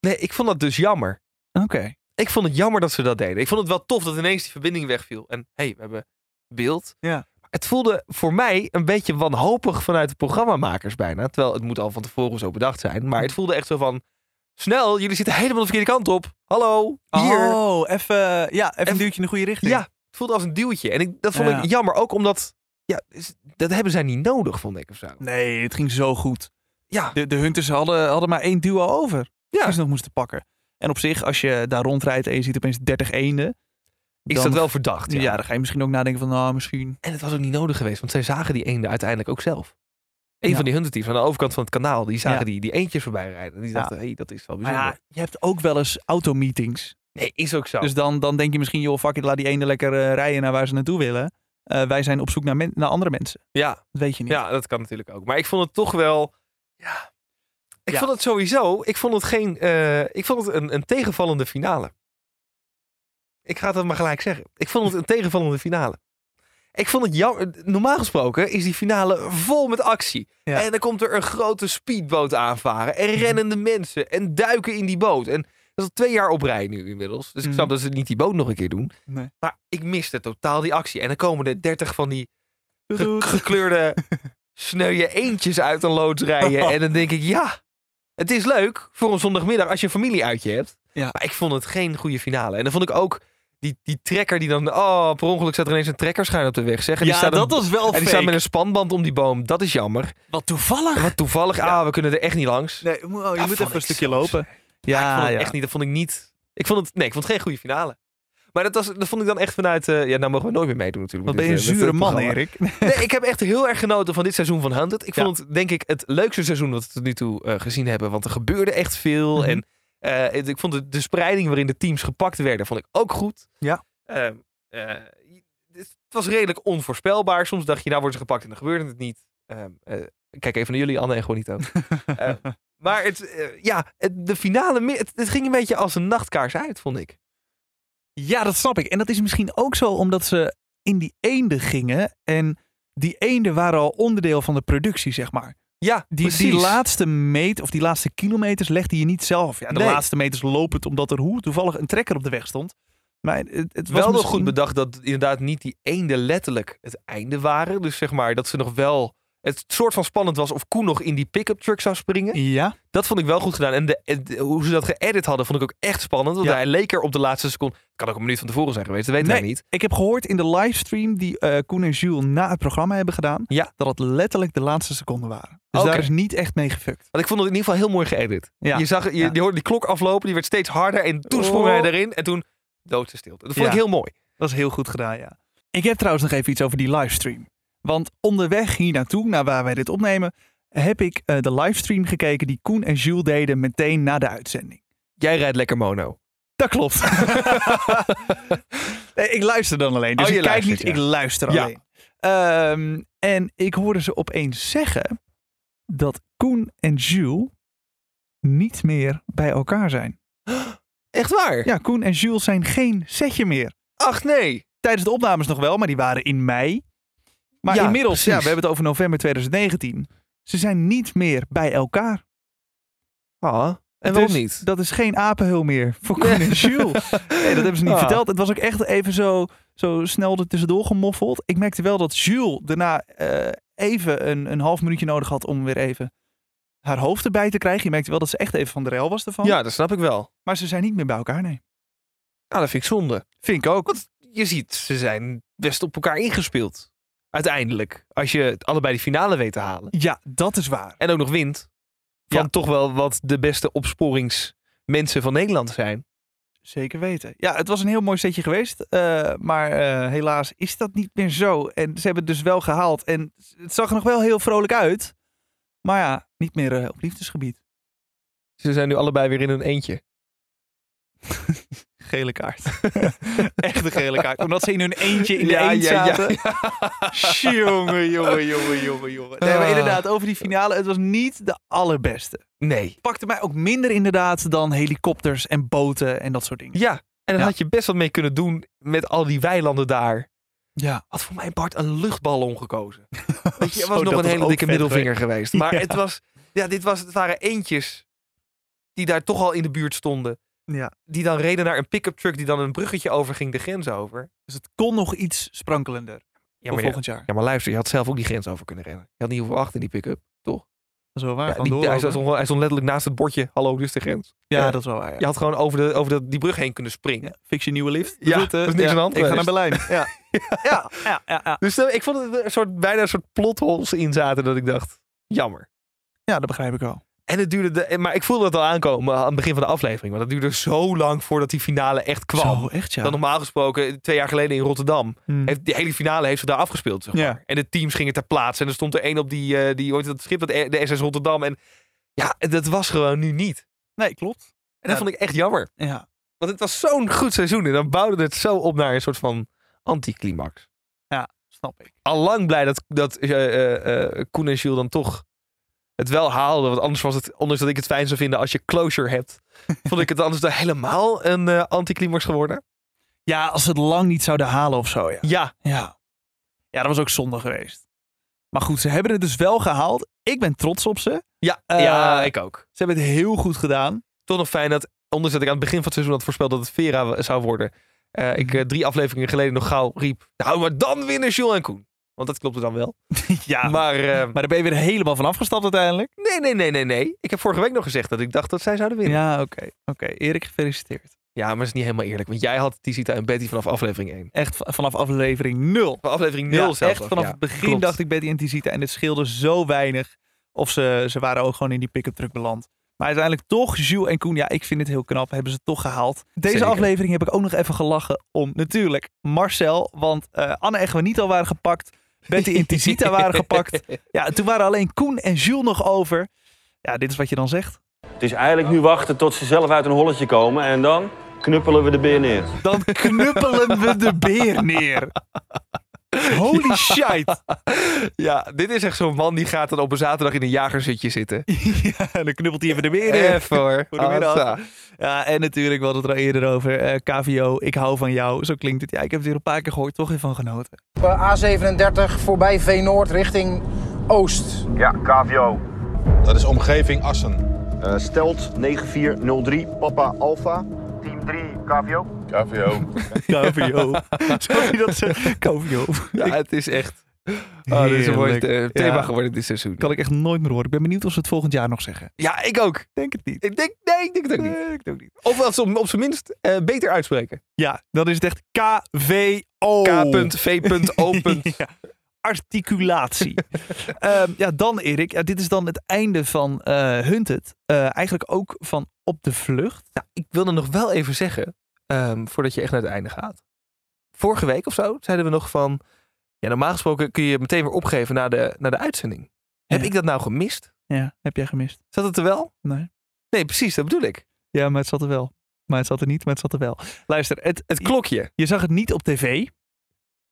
[SPEAKER 2] Nee, ik vond dat dus jammer.
[SPEAKER 1] Oké.
[SPEAKER 2] Ik vond het jammer dat ze dat deden. Ik vond het wel tof dat ineens die verbinding wegviel. En hé, hey, we hebben beeld.
[SPEAKER 1] Ja.
[SPEAKER 2] Het voelde voor mij een beetje wanhopig vanuit de programmamakers bijna. Terwijl het moet al van tevoren zo bedacht zijn. Maar het voelde echt zo van... Snel, jullie zitten helemaal de verkeerde kant op. Hallo, hier.
[SPEAKER 1] Oh, even, ja, even
[SPEAKER 2] Even-
[SPEAKER 1] een duwtje in de goede richting.
[SPEAKER 2] Ja, het voelde als een duwtje. En ik, dat vond
[SPEAKER 1] Ja.
[SPEAKER 2] ik jammer. Ook omdat... Ja, dat hebben zij niet nodig, vond ik of zo.
[SPEAKER 1] Nee, het ging zo goed.
[SPEAKER 2] Ja,
[SPEAKER 1] De, de hunters hadden, hadden maar één duo over.
[SPEAKER 2] Ja.
[SPEAKER 1] Die ze nog moesten pakken. En op zich, als je daar rondrijdt en je ziet opeens 30 eenden.
[SPEAKER 2] Is
[SPEAKER 1] dan-
[SPEAKER 2] dat wel verdacht.
[SPEAKER 1] Ja.
[SPEAKER 2] Ja.
[SPEAKER 1] dan ga je misschien ook nadenken van, nou, misschien.
[SPEAKER 2] En het was ook niet nodig geweest, want zij zagen die eenden uiteindelijk ook zelf. Een
[SPEAKER 1] Ja.
[SPEAKER 2] van die hunterteams aan de overkant van het kanaal, die zagen
[SPEAKER 1] Ja.
[SPEAKER 2] die, die eentjes voorbij rijden. En die
[SPEAKER 1] Ja.
[SPEAKER 2] dachten, hé, hey, dat is wel
[SPEAKER 1] Maar
[SPEAKER 2] bijzonder.
[SPEAKER 1] ja, je hebt ook wel eens automeetings.
[SPEAKER 2] Nee, is ook zo.
[SPEAKER 1] Dus dan, dan denk je misschien, joh, fuck it, laat die eenden lekker eh, rijden naar waar ze naartoe willen. Eh, wij zijn op zoek naar, men- naar andere mensen.
[SPEAKER 2] ja,
[SPEAKER 1] Dat weet je niet.
[SPEAKER 2] ja, dat kan natuurlijk ook. Maar ik vond het toch wel... Ja, ik
[SPEAKER 1] Ja.
[SPEAKER 2] vond het sowieso... Ik vond het, geen, eh, ik vond het een, een tegenvallende finale. Ik ga het maar gelijk zeggen. Ik vond het een tegenvallende finale. Ik vond het jammer. Normaal gesproken is die finale vol met actie.
[SPEAKER 1] Ja.
[SPEAKER 2] En dan komt er een grote speedboot aanvaren. En rennende mensen. En duiken in die boot. En dat is al twee jaar op rij nu inmiddels. Dus ik
[SPEAKER 1] Mhm.
[SPEAKER 2] snap dat ze niet die boot nog een keer doen.
[SPEAKER 1] Nee.
[SPEAKER 2] Maar ik miste totaal die actie. En dan komen er dertig van die ge- gekleurde [LAUGHS] sneuwe eentjes uit een loods rijden. En dan denk ik, ja, het is leuk voor een zondagmiddag als je een familie uitje hebt.
[SPEAKER 1] Ja.
[SPEAKER 2] Maar ik vond het geen goede finale. En dan vond ik ook die, die trekker die dan, oh, per ongeluk staat er ineens een trekkerschuin op de weg. Zeg. En die
[SPEAKER 1] Ja,
[SPEAKER 2] staat
[SPEAKER 1] dat
[SPEAKER 2] een-
[SPEAKER 1] was wel
[SPEAKER 2] en die staat
[SPEAKER 1] fake.
[SPEAKER 2] met een spanband om die boom. Dat is jammer.
[SPEAKER 1] Wat toevallig.
[SPEAKER 2] Wat toevallig,
[SPEAKER 1] Ja.
[SPEAKER 2] ah, we kunnen er echt niet langs.
[SPEAKER 1] Nee, je moet, oh, je
[SPEAKER 2] Ja,
[SPEAKER 1] moet even een
[SPEAKER 2] ik
[SPEAKER 1] stukje
[SPEAKER 2] zelfs.
[SPEAKER 1] lopen.
[SPEAKER 2] Ja, ik
[SPEAKER 1] Ja,
[SPEAKER 2] vond het
[SPEAKER 1] ja.
[SPEAKER 2] echt niet. Dat vond ik niet. Ik vond het, nee, ik vond het geen goede finale. Maar dat, was, dat vond ik dan echt vanuit... eh, ja, nou mogen we nooit meer meedoen natuurlijk.
[SPEAKER 1] Wat ben je een
[SPEAKER 2] eh,
[SPEAKER 1] zure man. Erik. [LAUGHS]
[SPEAKER 2] Nee, ik heb echt heel erg genoten van dit seizoen van Hunted. Ik
[SPEAKER 1] Ja.
[SPEAKER 2] vond het denk ik het leukste seizoen wat we tot nu toe eh, gezien hebben. Want er gebeurde echt veel.
[SPEAKER 1] Mhm.
[SPEAKER 2] En eh, ik vond de, de spreiding waarin de teams gepakt werden, vond ik ook goed.
[SPEAKER 1] Ja.
[SPEAKER 2] Ehm, eh, het was redelijk onvoorspelbaar. Soms dacht je, nou worden ze gepakt en dan gebeurde het niet. Ehm, eh, ik kijk even naar jullie, Anne en Juanito. [LAUGHS] Maar het, ja, het, de finale, het ging een beetje als een nachtkaars uit, vond ik.
[SPEAKER 1] Ja, dat snap ik. En dat is misschien ook zo omdat ze in die eenden gingen. En die eenden waren al onderdeel van de productie, zeg maar.
[SPEAKER 2] Ja,
[SPEAKER 1] Die, die laatste meet of die laatste kilometers legde je niet zelf. Ja, de
[SPEAKER 2] Nee.
[SPEAKER 1] laatste meters lopend omdat er hoe toevallig een trekker op de weg stond. Maar het, het was
[SPEAKER 2] wel nog goed bedacht dat inderdaad niet die eenden letterlijk het einde waren. Dus zeg maar dat ze nog wel het soort van spannend was of Koen nog in die pick-up truck zou springen.
[SPEAKER 1] Ja,
[SPEAKER 2] Dat vond ik wel goed gedaan. En de, hoe ze dat geëdit hadden, vond ik ook echt spannend. Want
[SPEAKER 1] Ja.
[SPEAKER 2] hij leek er op de laatste seconde. Kan ook een minuut van tevoren zijn geweest, dat weten wij
[SPEAKER 1] Nee.
[SPEAKER 2] niet.
[SPEAKER 1] ik heb gehoord in de livestream die eh, Koen en Jules na het programma hebben gedaan.
[SPEAKER 2] Ja.
[SPEAKER 1] Dat het letterlijk de laatste seconden waren. Dus daar is niet echt mee gefukt.
[SPEAKER 2] Want ik vond het in ieder geval heel mooi geëdit.
[SPEAKER 1] Ja.
[SPEAKER 2] Je zag, je,
[SPEAKER 1] Ja.
[SPEAKER 2] je hoorde die klok aflopen, die werd steeds harder. En toen sprong
[SPEAKER 1] Oh.
[SPEAKER 2] hij erin en toen doodse stilte. Dat vond ik heel mooi.
[SPEAKER 1] Dat is heel goed gedaan, ja. Ik heb trouwens nog even iets over die livestream. Want onderweg hier naartoe, naar waar wij dit opnemen, heb ik eh, de livestream gekeken die Koen en Jules deden meteen na de uitzending.
[SPEAKER 2] Jij rijdt lekker mono.
[SPEAKER 1] Dat klopt. [LAUGHS] nee, ik luister dan alleen. Dus
[SPEAKER 2] Oh, je
[SPEAKER 1] ik kijk niet,
[SPEAKER 2] ja.
[SPEAKER 1] ik luister
[SPEAKER 2] Ja.
[SPEAKER 1] alleen. Ehm, en ik hoorde ze opeens zeggen dat Koen en Jules niet meer bij elkaar zijn. [GASPS]
[SPEAKER 2] Echt waar?
[SPEAKER 1] Ja, Koen en Jules zijn geen setje meer.
[SPEAKER 2] Ach nee.
[SPEAKER 1] Tijdens de opnames nog wel, maar die waren in mei. Maar
[SPEAKER 2] Ja,
[SPEAKER 1] inmiddels,
[SPEAKER 2] precies.
[SPEAKER 1] ja, we hebben het over november 2019. Ze zijn niet meer bij elkaar.
[SPEAKER 2] Ah, en
[SPEAKER 1] Dus
[SPEAKER 2] waarom niet?
[SPEAKER 1] Dat is geen apenhul meer voor Koen en Jules. [LAUGHS] Nee, dat hebben ze niet
[SPEAKER 2] Ah.
[SPEAKER 1] verteld. Het was ook echt even zo, zo snel er tussendoor gemoffeld. Ik merkte wel dat Jules daarna eh, even een, een half minuutje nodig had om weer even haar hoofd erbij te krijgen. Je merkte wel dat ze echt even van de rel was ervan.
[SPEAKER 2] Ja, dat snap ik wel.
[SPEAKER 1] Maar ze zijn niet meer bij elkaar, nee.
[SPEAKER 2] Nou, dat vind ik zonde.
[SPEAKER 1] Vind ik ook.
[SPEAKER 2] Want je ziet, ze zijn best op elkaar ingespeeld. Uiteindelijk. Als je allebei de finale weet te halen.
[SPEAKER 1] Ja, dat is waar.
[SPEAKER 2] En ook nog wint. Van
[SPEAKER 1] Ja.
[SPEAKER 2] toch wel wat de beste opsporingsmensen van Nederland zijn.
[SPEAKER 1] Zeker weten. Ja, het was een heel mooi setje geweest. eh, maar eh, helaas is dat niet meer zo. En ze hebben het dus wel gehaald. En het zag er nog wel heel vrolijk uit. Maar ja, niet meer eh, op liefdesgebied.
[SPEAKER 2] Ze zijn nu allebei weer in hun eentje. [LAUGHS]
[SPEAKER 1] Gele kaart. [LAUGHS] Echt een gele kaart. Omdat ze in hun eentje in de
[SPEAKER 2] Ja,
[SPEAKER 1] eend
[SPEAKER 2] ja, ja. [LAUGHS]
[SPEAKER 1] Jongen, jongen, [LAUGHS] jongen, jongen, jongen. Nee, maar
[SPEAKER 2] Ah.
[SPEAKER 1] inderdaad, over die finale. Het was niet de allerbeste.
[SPEAKER 2] Nee.
[SPEAKER 1] Pakte mij ook minder inderdaad dan helikopters en boten en dat soort dingen.
[SPEAKER 2] Ja. En
[SPEAKER 1] Ja.
[SPEAKER 2] had je best wat mee kunnen doen met al die weilanden daar.
[SPEAKER 1] Ja.
[SPEAKER 2] Had voor mij Bart een luchtballon gekozen. Weet je,
[SPEAKER 1] Zo,
[SPEAKER 2] was nog een hele dikke middelvinger geweest. Maar het was, ja, dit was, het waren eentjes die daar toch al in de buurt stonden.
[SPEAKER 1] Ja.
[SPEAKER 2] Die dan reden naar een pick-up truck die dan een bruggetje overging de grens over.
[SPEAKER 1] Dus het kon nog iets sprankelender
[SPEAKER 2] Ja, maar,
[SPEAKER 1] volgend jaar.
[SPEAKER 2] ja, maar luister, je had zelf ook die grens over kunnen rennen. Je had niet hoeven wachten in die pick-up.
[SPEAKER 1] Dat is wel waar.
[SPEAKER 2] Ja,
[SPEAKER 1] gewoon
[SPEAKER 2] die- hij, stond, hij stond letterlijk naast het bordje. Hallo, is de grens.
[SPEAKER 1] Ja,
[SPEAKER 2] Ja.
[SPEAKER 1] dat is wel waar. Ja.
[SPEAKER 2] Je had gewoon over, de, over de, die brug heen kunnen springen.
[SPEAKER 1] Fix je nieuwe lift.
[SPEAKER 2] Ja, er is niks aan de hand
[SPEAKER 1] Ik ga naar. Berlijn. [LAUGHS] Ja. Ja, ja, ja, ja.
[SPEAKER 2] Dus eh, ik vond het een soort, bijna een soort plotholes in zaten dat ik dacht, jammer.
[SPEAKER 1] ja, dat begrijp ik wel.
[SPEAKER 2] En het duurde, de, maar ik voelde het al aankomen aan het begin van de aflevering. Want het duurde zo lang voordat die finale echt kwam.
[SPEAKER 1] Zo, echt ja.
[SPEAKER 2] Dan normaal gesproken, twee jaar geleden in Rotterdam,
[SPEAKER 1] Hmm.
[SPEAKER 2] heeft, die hele finale heeft ze daar afgespeeld. Zeg maar.
[SPEAKER 1] Ja.
[SPEAKER 2] En de teams gingen ter plaatse. En er stond er één op die, eh, die, heet dat schip, dat, de SS Rotterdam. En ja, dat was gewoon nu niet.
[SPEAKER 1] Nee, klopt.
[SPEAKER 2] En dat
[SPEAKER 1] Ja.
[SPEAKER 2] vond ik echt jammer.
[SPEAKER 1] Ja.
[SPEAKER 2] Want het was zo'n goed seizoen. En dan bouwde het zo op naar een soort van anticlimax.
[SPEAKER 1] Snap ik.
[SPEAKER 2] Al lang blij dat, dat eh, Koen en Jules dan toch het wel haalden. Want anders was het, ondanks dat ik het fijn zou vinden als je closure hebt, [LAUGHS] vond ik het anders dan helemaal een eh, anticlimax geworden.
[SPEAKER 1] Ja, als ze het lang niet zouden halen of zo, ja.
[SPEAKER 2] Ja,
[SPEAKER 1] Ja. Ja, dat was ook zonde geweest. Maar goed, ze hebben het dus wel gehaald. Ik ben trots op ze.
[SPEAKER 2] ja,
[SPEAKER 1] Eh,
[SPEAKER 2] ja, ik ook.
[SPEAKER 1] Ze hebben het heel goed gedaan.
[SPEAKER 2] Toch nog fijn dat, ondanks dat ik aan het begin van het seizoen had voorspeld dat het Vera zou worden, eh, ik eh, drie afleveringen geleden nog gauw riep, nou, maar dan winnen Jules en Koen. Want dat klopte dan wel. [LAUGHS]
[SPEAKER 1] ja, maar,
[SPEAKER 2] eh,
[SPEAKER 1] maar daar ben je weer helemaal van afgestapt uiteindelijk.
[SPEAKER 2] nee, nee, nee, nee, nee. Ik heb vorige week nog gezegd dat ik dacht dat zij zouden winnen. Ja,
[SPEAKER 1] Ja, oké. Oké, Erik, gefeliciteerd.
[SPEAKER 2] maar dat is niet helemaal eerlijk. Want jij had Tisita en Betty vanaf aflevering 1.
[SPEAKER 1] Echt vanaf aflevering 0.
[SPEAKER 2] Van aflevering 0
[SPEAKER 1] Ja,
[SPEAKER 2] zelfs.
[SPEAKER 1] echt vanaf
[SPEAKER 2] Ja,
[SPEAKER 1] het begin
[SPEAKER 2] klopt.
[SPEAKER 1] dacht ik Betty en Tisita. En het scheelde zo weinig. Of ze, ze waren ook gewoon in die pick-up truck beland. Maar uiteindelijk toch, Jules en Koen, ja, ik vind het heel knap, hebben ze toch gehaald. Deze
[SPEAKER 2] Zeker.
[SPEAKER 1] aflevering heb ik ook nog even gelachen om natuurlijk Marcel. Want eh, Anne en Juanito waren gepakt. Betty en Tisita [LAUGHS] waren gepakt. Ja, toen waren alleen Koen en Jules nog over. Ja, dit is wat je dan zegt.
[SPEAKER 6] Het is eigenlijk nu wachten tot ze zelf uit een holletje komen en dan knuppelen we de beer neer.
[SPEAKER 1] Dan knuppelen we de beer neer. Holy shit. [LAUGHS]
[SPEAKER 2] Ja, dit is echt zo'n man die gaat dan op een zaterdag in een jagerzutje zitten. [LAUGHS]
[SPEAKER 1] Ja, dan knuppelt hij even de beer neer.
[SPEAKER 2] Even hoor. [LAUGHS]
[SPEAKER 1] Voor de middag.
[SPEAKER 2] Assa.
[SPEAKER 1] Ja, en natuurlijk, we hadden het er al eerder over. eh, KVO, ik hou van jou. Zo klinkt het. Ja, ik heb het weer een paar keer gehoord. Toch weer van genoten.
[SPEAKER 7] A37 voorbij Veenoord richting Oost.
[SPEAKER 8] Ja, KVO.
[SPEAKER 9] Dat is omgeving Assen.
[SPEAKER 8] Eh, stelt 9403 Papa Alpha. Team 3 KVO.
[SPEAKER 9] KVO.
[SPEAKER 1] KVO. Hij dat zegt. KVO.
[SPEAKER 2] Ja, het is echt... Oh, dit is een mooi eh, thema
[SPEAKER 1] Ja.
[SPEAKER 2] geworden dit seizoen.
[SPEAKER 1] Kan ik echt nooit meer horen. Ik ben benieuwd of ze het volgend jaar nog zeggen.
[SPEAKER 2] Ja, ik ook.
[SPEAKER 1] Denk het niet.
[SPEAKER 2] Ik denk, nee, ik denk het ook niet.
[SPEAKER 1] Nee, ik denk ook niet.
[SPEAKER 2] Of als ze op, op zijn minst eh, beter uitspreken.
[SPEAKER 1] Ja, dan is het echt KVO.
[SPEAKER 2] K.V.O. [LAUGHS]
[SPEAKER 1] Ja, Articulatie. [LAUGHS] Ehm, ja, dan Erik. Ja, dit is dan het einde van eh Hunted. Eh, eigenlijk ook van Op de Vlucht.
[SPEAKER 2] Nou, ik wilde nog wel even zeggen, ehm, voordat je echt naar het einde gaat. Vorige week of zo zeiden we nog van, ja, normaal gesproken kun je meteen weer opgeven na de, na de uitzending. Heb ik dat nou gemist?
[SPEAKER 1] Ja, heb jij gemist?
[SPEAKER 2] Zat het er wel?
[SPEAKER 1] Nee.
[SPEAKER 2] Nee, precies, dat bedoel ik.
[SPEAKER 1] Ja, maar het zat er wel. Maar het zat er niet, maar het zat er wel. Luister, het,
[SPEAKER 2] Het klokje.
[SPEAKER 1] je zag het niet op tv.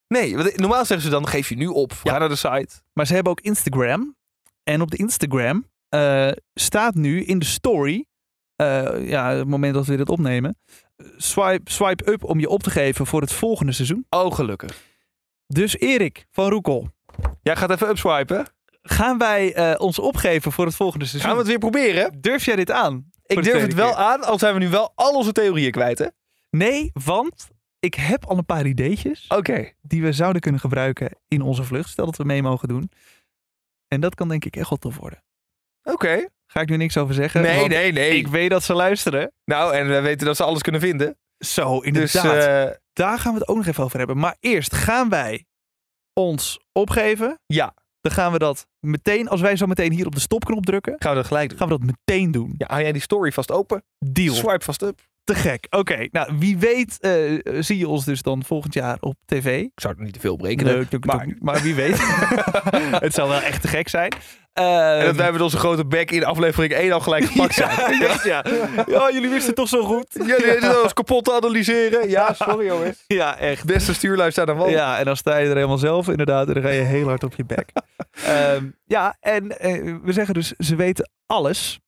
[SPEAKER 2] Nee, want normaal zeggen ze dan, geef je nu op, ga naar de site.
[SPEAKER 1] Maar ze hebben ook Instagram. En op de Instagram eh, staat nu in de story, eh, ja, het moment dat we dit opnemen, swipe, swipe up om je op te geven voor het volgende seizoen.
[SPEAKER 2] Oh, gelukkig.
[SPEAKER 1] Dus Erik van Roekel,
[SPEAKER 2] Jij gaat even upswipen.
[SPEAKER 1] gaan wij eh, ons opgeven voor het volgende seizoen?
[SPEAKER 2] Gaan we het weer proberen?
[SPEAKER 1] Durf jij dit aan?
[SPEAKER 2] Ik durf het wel
[SPEAKER 1] keer?
[SPEAKER 2] aan, al zijn we nu wel al onze theorieën kwijt, hè?
[SPEAKER 1] Nee, want ik heb al een paar ideetjes
[SPEAKER 2] Oké.
[SPEAKER 1] die we zouden kunnen gebruiken in onze vlucht. Stel dat we mee mogen doen. En dat kan denk ik echt wel tof worden.
[SPEAKER 2] Oké.
[SPEAKER 1] Ga ik nu niks over zeggen?
[SPEAKER 2] Nee,
[SPEAKER 1] want
[SPEAKER 2] nee, nee.
[SPEAKER 1] Ik weet dat ze luisteren.
[SPEAKER 2] Nou, en we weten dat ze alles kunnen vinden.
[SPEAKER 1] Zo,
[SPEAKER 2] Dus
[SPEAKER 1] inderdaad.
[SPEAKER 2] eh,
[SPEAKER 1] Daar gaan we het ook nog even over hebben. Maar eerst gaan wij ons opgeven.
[SPEAKER 2] ja,
[SPEAKER 1] Dan gaan we dat meteen, als wij zo meteen hier op de stopknop drukken,
[SPEAKER 2] gaan we dat gelijk doen.
[SPEAKER 1] gaan we dat meteen doen.
[SPEAKER 2] Ja, hou jij die story vast open.
[SPEAKER 1] Deal.
[SPEAKER 2] Swipe vast up.
[SPEAKER 1] Te gek. Oké, nou wie weet eh, zie je ons dus dan volgend jaar op tv.
[SPEAKER 2] Ik zou het niet te veel berekenen.
[SPEAKER 1] Nee, natuurlijk
[SPEAKER 2] maar-
[SPEAKER 1] maar wie weet. [LAUGHS] [LAUGHS] het zou wel echt te gek zijn.
[SPEAKER 2] En
[SPEAKER 1] Ehm,
[SPEAKER 2] dat wij met onze grote bek in aflevering 1 al gelijk gepakt zijn. [LAUGHS]
[SPEAKER 1] ja, ja. ja, jullie wisten het toch zo goed.
[SPEAKER 2] Ja, die zitten ons kapot te analyseren. Ja, sorry jongens.
[SPEAKER 1] Ja, echt.
[SPEAKER 2] Beste stuurlui staan aan wal.
[SPEAKER 1] Ja, en dan sta je er helemaal zelf inderdaad en dan ga je heel hard op je bek. [LAUGHS] Ehm, ja, en eh, we zeggen dus, ze weten alles.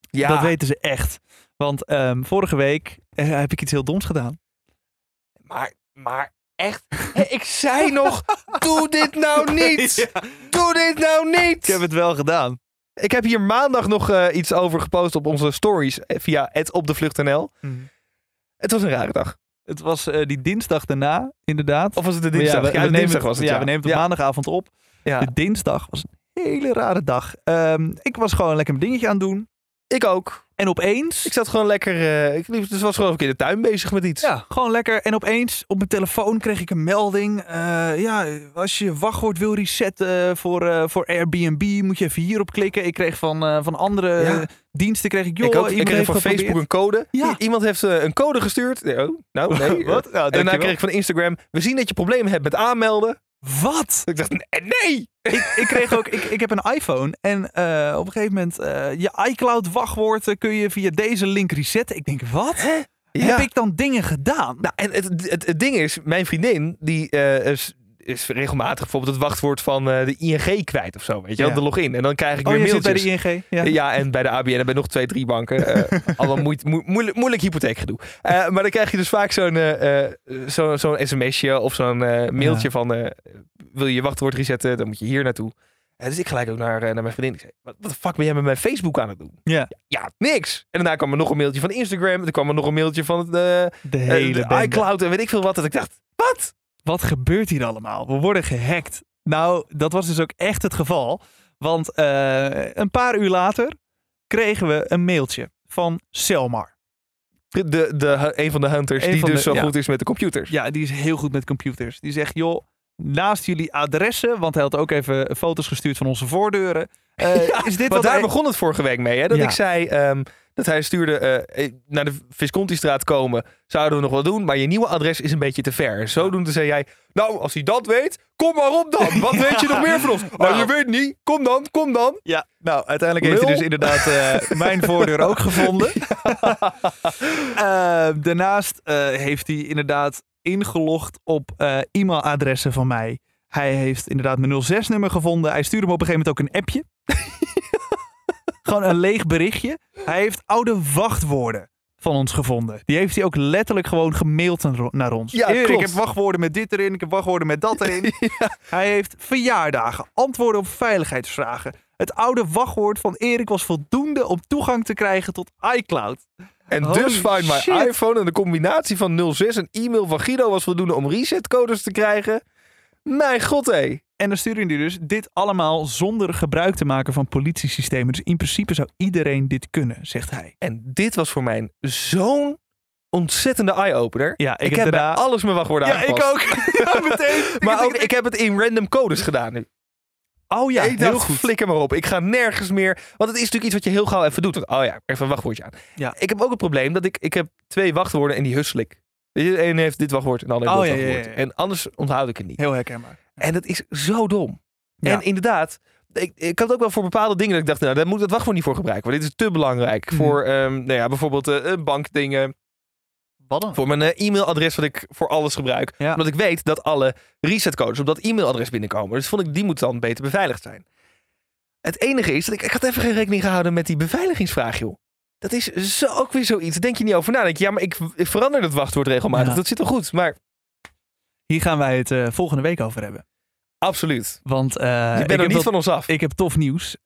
[SPEAKER 2] Ja.
[SPEAKER 1] Dat weten ze echt. Want ehm, vorige week eh, heb ik iets heel doms gedaan.
[SPEAKER 2] Maar, maar echt. Ik zei nog, doe dit nou [LAUGHS] niet. Doe dit nou niet.
[SPEAKER 1] Ik heb het wel gedaan.
[SPEAKER 2] Ik heb hier maandag nog eh, iets over gepost op onze stories eh, via het op de vlucht.nl. Het was een rare dag.
[SPEAKER 1] Het was eh, die dinsdag daarna, inderdaad.
[SPEAKER 2] Of was het de dinsdag?
[SPEAKER 1] Ja,
[SPEAKER 2] Ja,
[SPEAKER 1] we,
[SPEAKER 2] de
[SPEAKER 1] we nemen
[SPEAKER 2] dinsdag
[SPEAKER 1] het,
[SPEAKER 2] was het.
[SPEAKER 1] ja,
[SPEAKER 2] Ja,
[SPEAKER 1] we nemen het op
[SPEAKER 2] Ja.
[SPEAKER 1] maandagavond op.
[SPEAKER 2] Ja.
[SPEAKER 1] De dinsdag was een hele rare dag. Ehm, ik was gewoon lekker mijn dingetje aan het doen.
[SPEAKER 2] Ik ook.
[SPEAKER 1] En opeens...
[SPEAKER 2] Ik zat gewoon lekker. eh, ik liep, dus was gewoon ook in de tuin bezig met iets.
[SPEAKER 1] Ja, gewoon lekker. En opeens op mijn telefoon kreeg ik een melding. Eh, ja, als je wachtwoord wil resetten voor, eh, voor Airbnb, moet je even hierop klikken. Ik kreeg van, van andere
[SPEAKER 2] Ja.
[SPEAKER 1] diensten, kreeg ik, joh,
[SPEAKER 2] ik ook. Ik kreeg van
[SPEAKER 1] geprobeerd.
[SPEAKER 2] Facebook een code.
[SPEAKER 1] Ja.
[SPEAKER 2] Iemand heeft een code gestuurd. Nee, Oh, nou, nee. [LAUGHS]
[SPEAKER 1] Wat? Nou,
[SPEAKER 2] en daarna kreeg ik van Instagram. We zien dat je problemen hebt met aanmelden.
[SPEAKER 1] Wat?
[SPEAKER 2] Ik dacht, nee.
[SPEAKER 1] ik, ik kreeg ook, ik, ik heb een iPhone en eh, op een gegeven moment, eh, je iCloud wachtwoord kun je via deze link resetten. Ik denk, wat? Heb ik dan dingen gedaan?
[SPEAKER 2] Nou, en het, het, het ding is, mijn vriendin, die eh, is, regelmatig bijvoorbeeld het wachtwoord van eh, de ING kwijt of zo. Weet je wel,
[SPEAKER 1] Ja.
[SPEAKER 2] de login. En dan krijg ik
[SPEAKER 1] oh,
[SPEAKER 2] weer
[SPEAKER 1] je zit bij
[SPEAKER 2] mailtjes.
[SPEAKER 1] de ING? Ja.
[SPEAKER 2] Ja. en bij de ABN en bij nog twee, drie banken. eh [LAUGHS] allemaal moeit, moeilijk, moeilijk hypotheekgedoe. Eh, maar dan krijg je dus vaak zo'n eh, zo, zo'n sms'je of zo'n mailtje
[SPEAKER 1] Ja.
[SPEAKER 2] van... wil je je wachtwoord resetten, dan moet je hier naartoe. Dus ik gelijk ook naar, naar mijn vriendin. Ik zei, wat de fuck ben jij met mijn Facebook aan het doen?
[SPEAKER 1] Ja.
[SPEAKER 2] Ja, niks. En daarna kwam er nog een mailtje van Instagram. Er kwam er nog een mailtje van het,
[SPEAKER 1] De hele
[SPEAKER 2] de iCloud en weet ik veel wat. Dat ik dacht, wat?
[SPEAKER 1] Wat gebeurt hier allemaal? We worden gehackt. Nou, dat was dus ook echt het geval. Want eh, een paar uur later kregen we een mailtje van Selmar.
[SPEAKER 2] De, de, een van de hunters
[SPEAKER 1] Een
[SPEAKER 2] die dus
[SPEAKER 1] de-
[SPEAKER 2] zo
[SPEAKER 1] ja.
[SPEAKER 2] goed is met de computers.
[SPEAKER 1] Ja, die is heel goed met computers. Die zegt, joh, naast jullie adressen, want hij had ook even foto's gestuurd van onze voordeuren. Eh, [LAUGHS] is dit
[SPEAKER 2] Want
[SPEAKER 1] wat
[SPEAKER 2] daar
[SPEAKER 1] hij-
[SPEAKER 2] begon het vorige week mee. Hè? Dat
[SPEAKER 1] Ja.
[SPEAKER 2] ik zei ehm, dat hij stuurde eh, naar de Visconti-straat komen. Zouden we nog wel doen, maar je nieuwe adres is een beetje te ver. En zodoende zei jij, nou als hij dat weet, kom maar op dan. [LAUGHS] Wat weet je nog meer van ons? Oh, je weet niet, kom dan, kom dan.
[SPEAKER 1] Ja, nou, uiteindelijk heeft hij dus inderdaad eh, [LAUGHS] mijn voordeur ook gevonden. Eh, daarnaast eh, heeft hij inderdaad ingelogd op eh, e-mailadressen van mij. Hij heeft inderdaad mijn 06-nummer gevonden. Hij stuurde me op een gegeven moment ook een appje. [LAUGHS] Gewoon een leeg berichtje. Hij heeft oude wachtwoorden van ons gevonden. Die heeft hij ook letterlijk gewoon gemaild naar- ons.
[SPEAKER 2] Ja, klopt.
[SPEAKER 1] ik heb wachtwoorden met dit erin. Ik heb wachtwoorden met dat erin. [LAUGHS] Hij heeft verjaardagen, antwoorden op veiligheidsvragen. Het oude wachtwoord van Erik was voldoende om toegang te krijgen tot iCloud.
[SPEAKER 2] En
[SPEAKER 1] Holy
[SPEAKER 2] dus Find My
[SPEAKER 1] shit.
[SPEAKER 2] iPhone en de combinatie van 06 en e-mail van Guido was voldoende om resetcodes te krijgen. Mijn god hé.
[SPEAKER 1] En dan stuurde hij dus dit allemaal zonder gebruik te maken van politiesystemen. Dus in principe zou iedereen dit kunnen, zegt hij.
[SPEAKER 2] En dit was voor mij zo'n ontzettende eye-opener.
[SPEAKER 1] Ja, ik,
[SPEAKER 2] Ik,
[SPEAKER 1] heb
[SPEAKER 2] heb
[SPEAKER 1] daarna...
[SPEAKER 2] bij alles mijn wachtwoorden
[SPEAKER 1] Ja, ik ook. [LAUGHS] Ja, meteen. [LAUGHS]
[SPEAKER 2] Maar ook, ik heb het in random codes gedaan nu.
[SPEAKER 1] Oh ja,
[SPEAKER 2] ik
[SPEAKER 1] heel goed.
[SPEAKER 2] flikker maar op. Ik ga nergens meer. Want het is natuurlijk iets wat je heel gauw even doet. Want, oh ja, even een wachtwoordje aan.
[SPEAKER 1] Ja.
[SPEAKER 2] Ik heb ook het probleem dat ik, ik heb twee wachtwoorden en die hussel ik. De een heeft dit wachtwoord en de ander heeft
[SPEAKER 1] Oh,
[SPEAKER 2] dat
[SPEAKER 1] ja,
[SPEAKER 2] wachtwoord.
[SPEAKER 1] ja.
[SPEAKER 2] En anders onthoud ik het niet.
[SPEAKER 1] Heel herkenbaar.
[SPEAKER 2] En dat is zo dom. En inderdaad, ik, ik had ook wel voor bepaalde dingen dat ik dacht, nou, daar moet het wachtwoord niet voor gebruiken. Want dit is te belangrijk.
[SPEAKER 1] Mhm.
[SPEAKER 2] Voor ehm, nou ja, bijvoorbeeld eh, eh, bankdingen. Voor mijn eh, e-mailadres wat ik voor alles gebruik.
[SPEAKER 1] Ja.
[SPEAKER 2] Omdat ik weet dat alle resetcodes op dat e-mailadres binnenkomen. Dus vond ik, die moet dan beter beveiligd zijn. Het enige is dat ik, ik had even geen rekening gehouden met die beveiligingsvraag, joh. Dat is zo, ook weer zoiets. Daar denk je niet over na. Dan denk je, ja, maar ik, ik verander het wachtwoord regelmatig.
[SPEAKER 1] Ja.
[SPEAKER 2] Dat zit wel goed. Maar
[SPEAKER 1] Hier gaan wij het eh, volgende week over hebben.
[SPEAKER 2] absoluut.
[SPEAKER 1] Want eh,
[SPEAKER 2] je
[SPEAKER 1] ik
[SPEAKER 2] bent er niet
[SPEAKER 1] dat-
[SPEAKER 2] van ons af.
[SPEAKER 1] ik heb tof nieuws.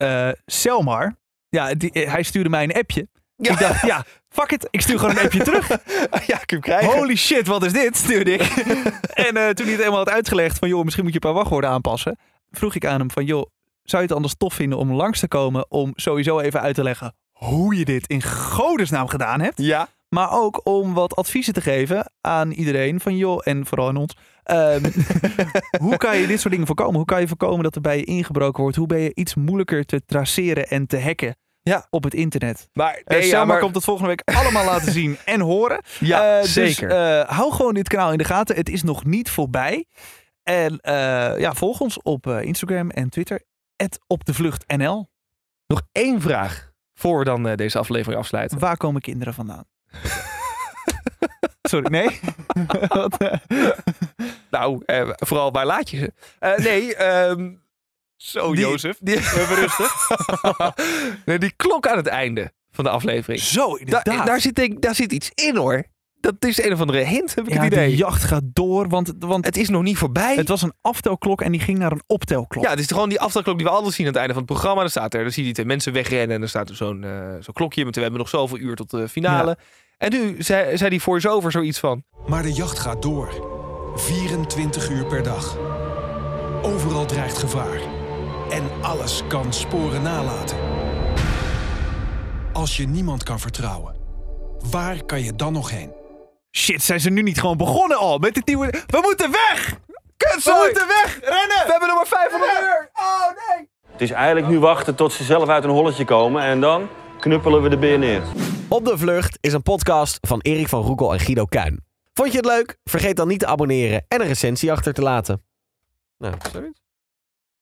[SPEAKER 1] Selmar, ja, die, hij stuurde mij een appje.
[SPEAKER 2] Ja.
[SPEAKER 1] Ik dacht, ja, fuck it. Ik stuur gewoon een appje terug. [LAUGHS]
[SPEAKER 2] ja, ik hem krijgen.
[SPEAKER 1] Holy shit, wat is dit? Stuurde ik. [LAUGHS] en eh, toen hij het eenmaal had uitgelegd van, joh, misschien moet je een paar wachtwoorden aanpassen. Vroeg ik aan hem van, joh, zou je het anders tof vinden om langs te komen om sowieso even uit te leggen hoe je dit in godesnaam gedaan hebt.
[SPEAKER 2] Ja.
[SPEAKER 1] Maar ook om wat adviezen te geven aan iedereen van joh, en vooral aan ons. Ehm, [LAUGHS] hoe kan je dit soort dingen voorkomen? Hoe kan je voorkomen dat er bij je ingebroken wordt? Hoe ben je iets moeilijker te traceren en te hacken
[SPEAKER 2] Ja.
[SPEAKER 1] op het internet?
[SPEAKER 2] Maar,
[SPEAKER 1] Eh
[SPEAKER 2] nee, ja,
[SPEAKER 1] Selma
[SPEAKER 2] maar-
[SPEAKER 1] komt het volgende week allemaal [LAUGHS] laten zien en horen.
[SPEAKER 2] Ja,
[SPEAKER 1] Eh, dus,
[SPEAKER 2] zeker.
[SPEAKER 1] eh, hou gewoon dit kanaal in de gaten. Het is nog niet voorbij. En ja, volg ons op Instagram en Twitter. op de vlucht NL.
[SPEAKER 2] Nog één vraag voor we dan deze aflevering afsluiten.
[SPEAKER 1] Waar komen kinderen vandaan? [LAUGHS] Sorry, nee? [LAUGHS] Wat?
[SPEAKER 2] Nou, vooral waar laat je ze? Nee, ehm,
[SPEAKER 1] Zo,
[SPEAKER 2] die-
[SPEAKER 1] Jozef.
[SPEAKER 2] Die,
[SPEAKER 1] Even rustig. [LAUGHS]
[SPEAKER 2] nee, die klok aan het einde van de aflevering.
[SPEAKER 1] Zo,
[SPEAKER 2] Da-
[SPEAKER 1] inderdaad.
[SPEAKER 2] daar, zit, ik- daar zit iets in hoor. Dat is een of andere hint, heb ik
[SPEAKER 1] ja,
[SPEAKER 2] het idee.
[SPEAKER 1] de jacht gaat door, want, want
[SPEAKER 2] Het is nog niet voorbij.
[SPEAKER 1] het was een aftelklok en die ging naar een optelklok.
[SPEAKER 2] Ja, het is gewoon die aftelklok die we altijd zien aan het einde van het programma. Dan staat er, dan zie je die twee mensen wegrennen en dan staat er zo'n eh, zo'n klokje. Want we hebben nog zoveel uur tot de finale. En nu zei, zei die voice-over zoiets van...
[SPEAKER 10] Maar de jacht gaat door. 24 uur per dag. Overal dreigt gevaar. En alles kan sporen nalaten. Als je niemand kan vertrouwen, waar kan je dan nog heen?
[SPEAKER 1] Shit, zijn ze nu niet gewoon begonnen al met dit nieuwe... We moeten weg! We
[SPEAKER 2] Kutzooi!
[SPEAKER 1] moeten weg! Rennen!
[SPEAKER 2] We hebben nog maar 500 uur! Oh nee!
[SPEAKER 6] Het is eigenlijk nu wachten tot ze zelf uit een holletje komen en dan knuppelen we de beer neer.
[SPEAKER 11] Op de Vlucht is een podcast van Erik van Roekel en Guido Kuin. Vond je het leuk? Vergeet dan niet te abonneren en een recensie achter te laten. Nou, zoiets.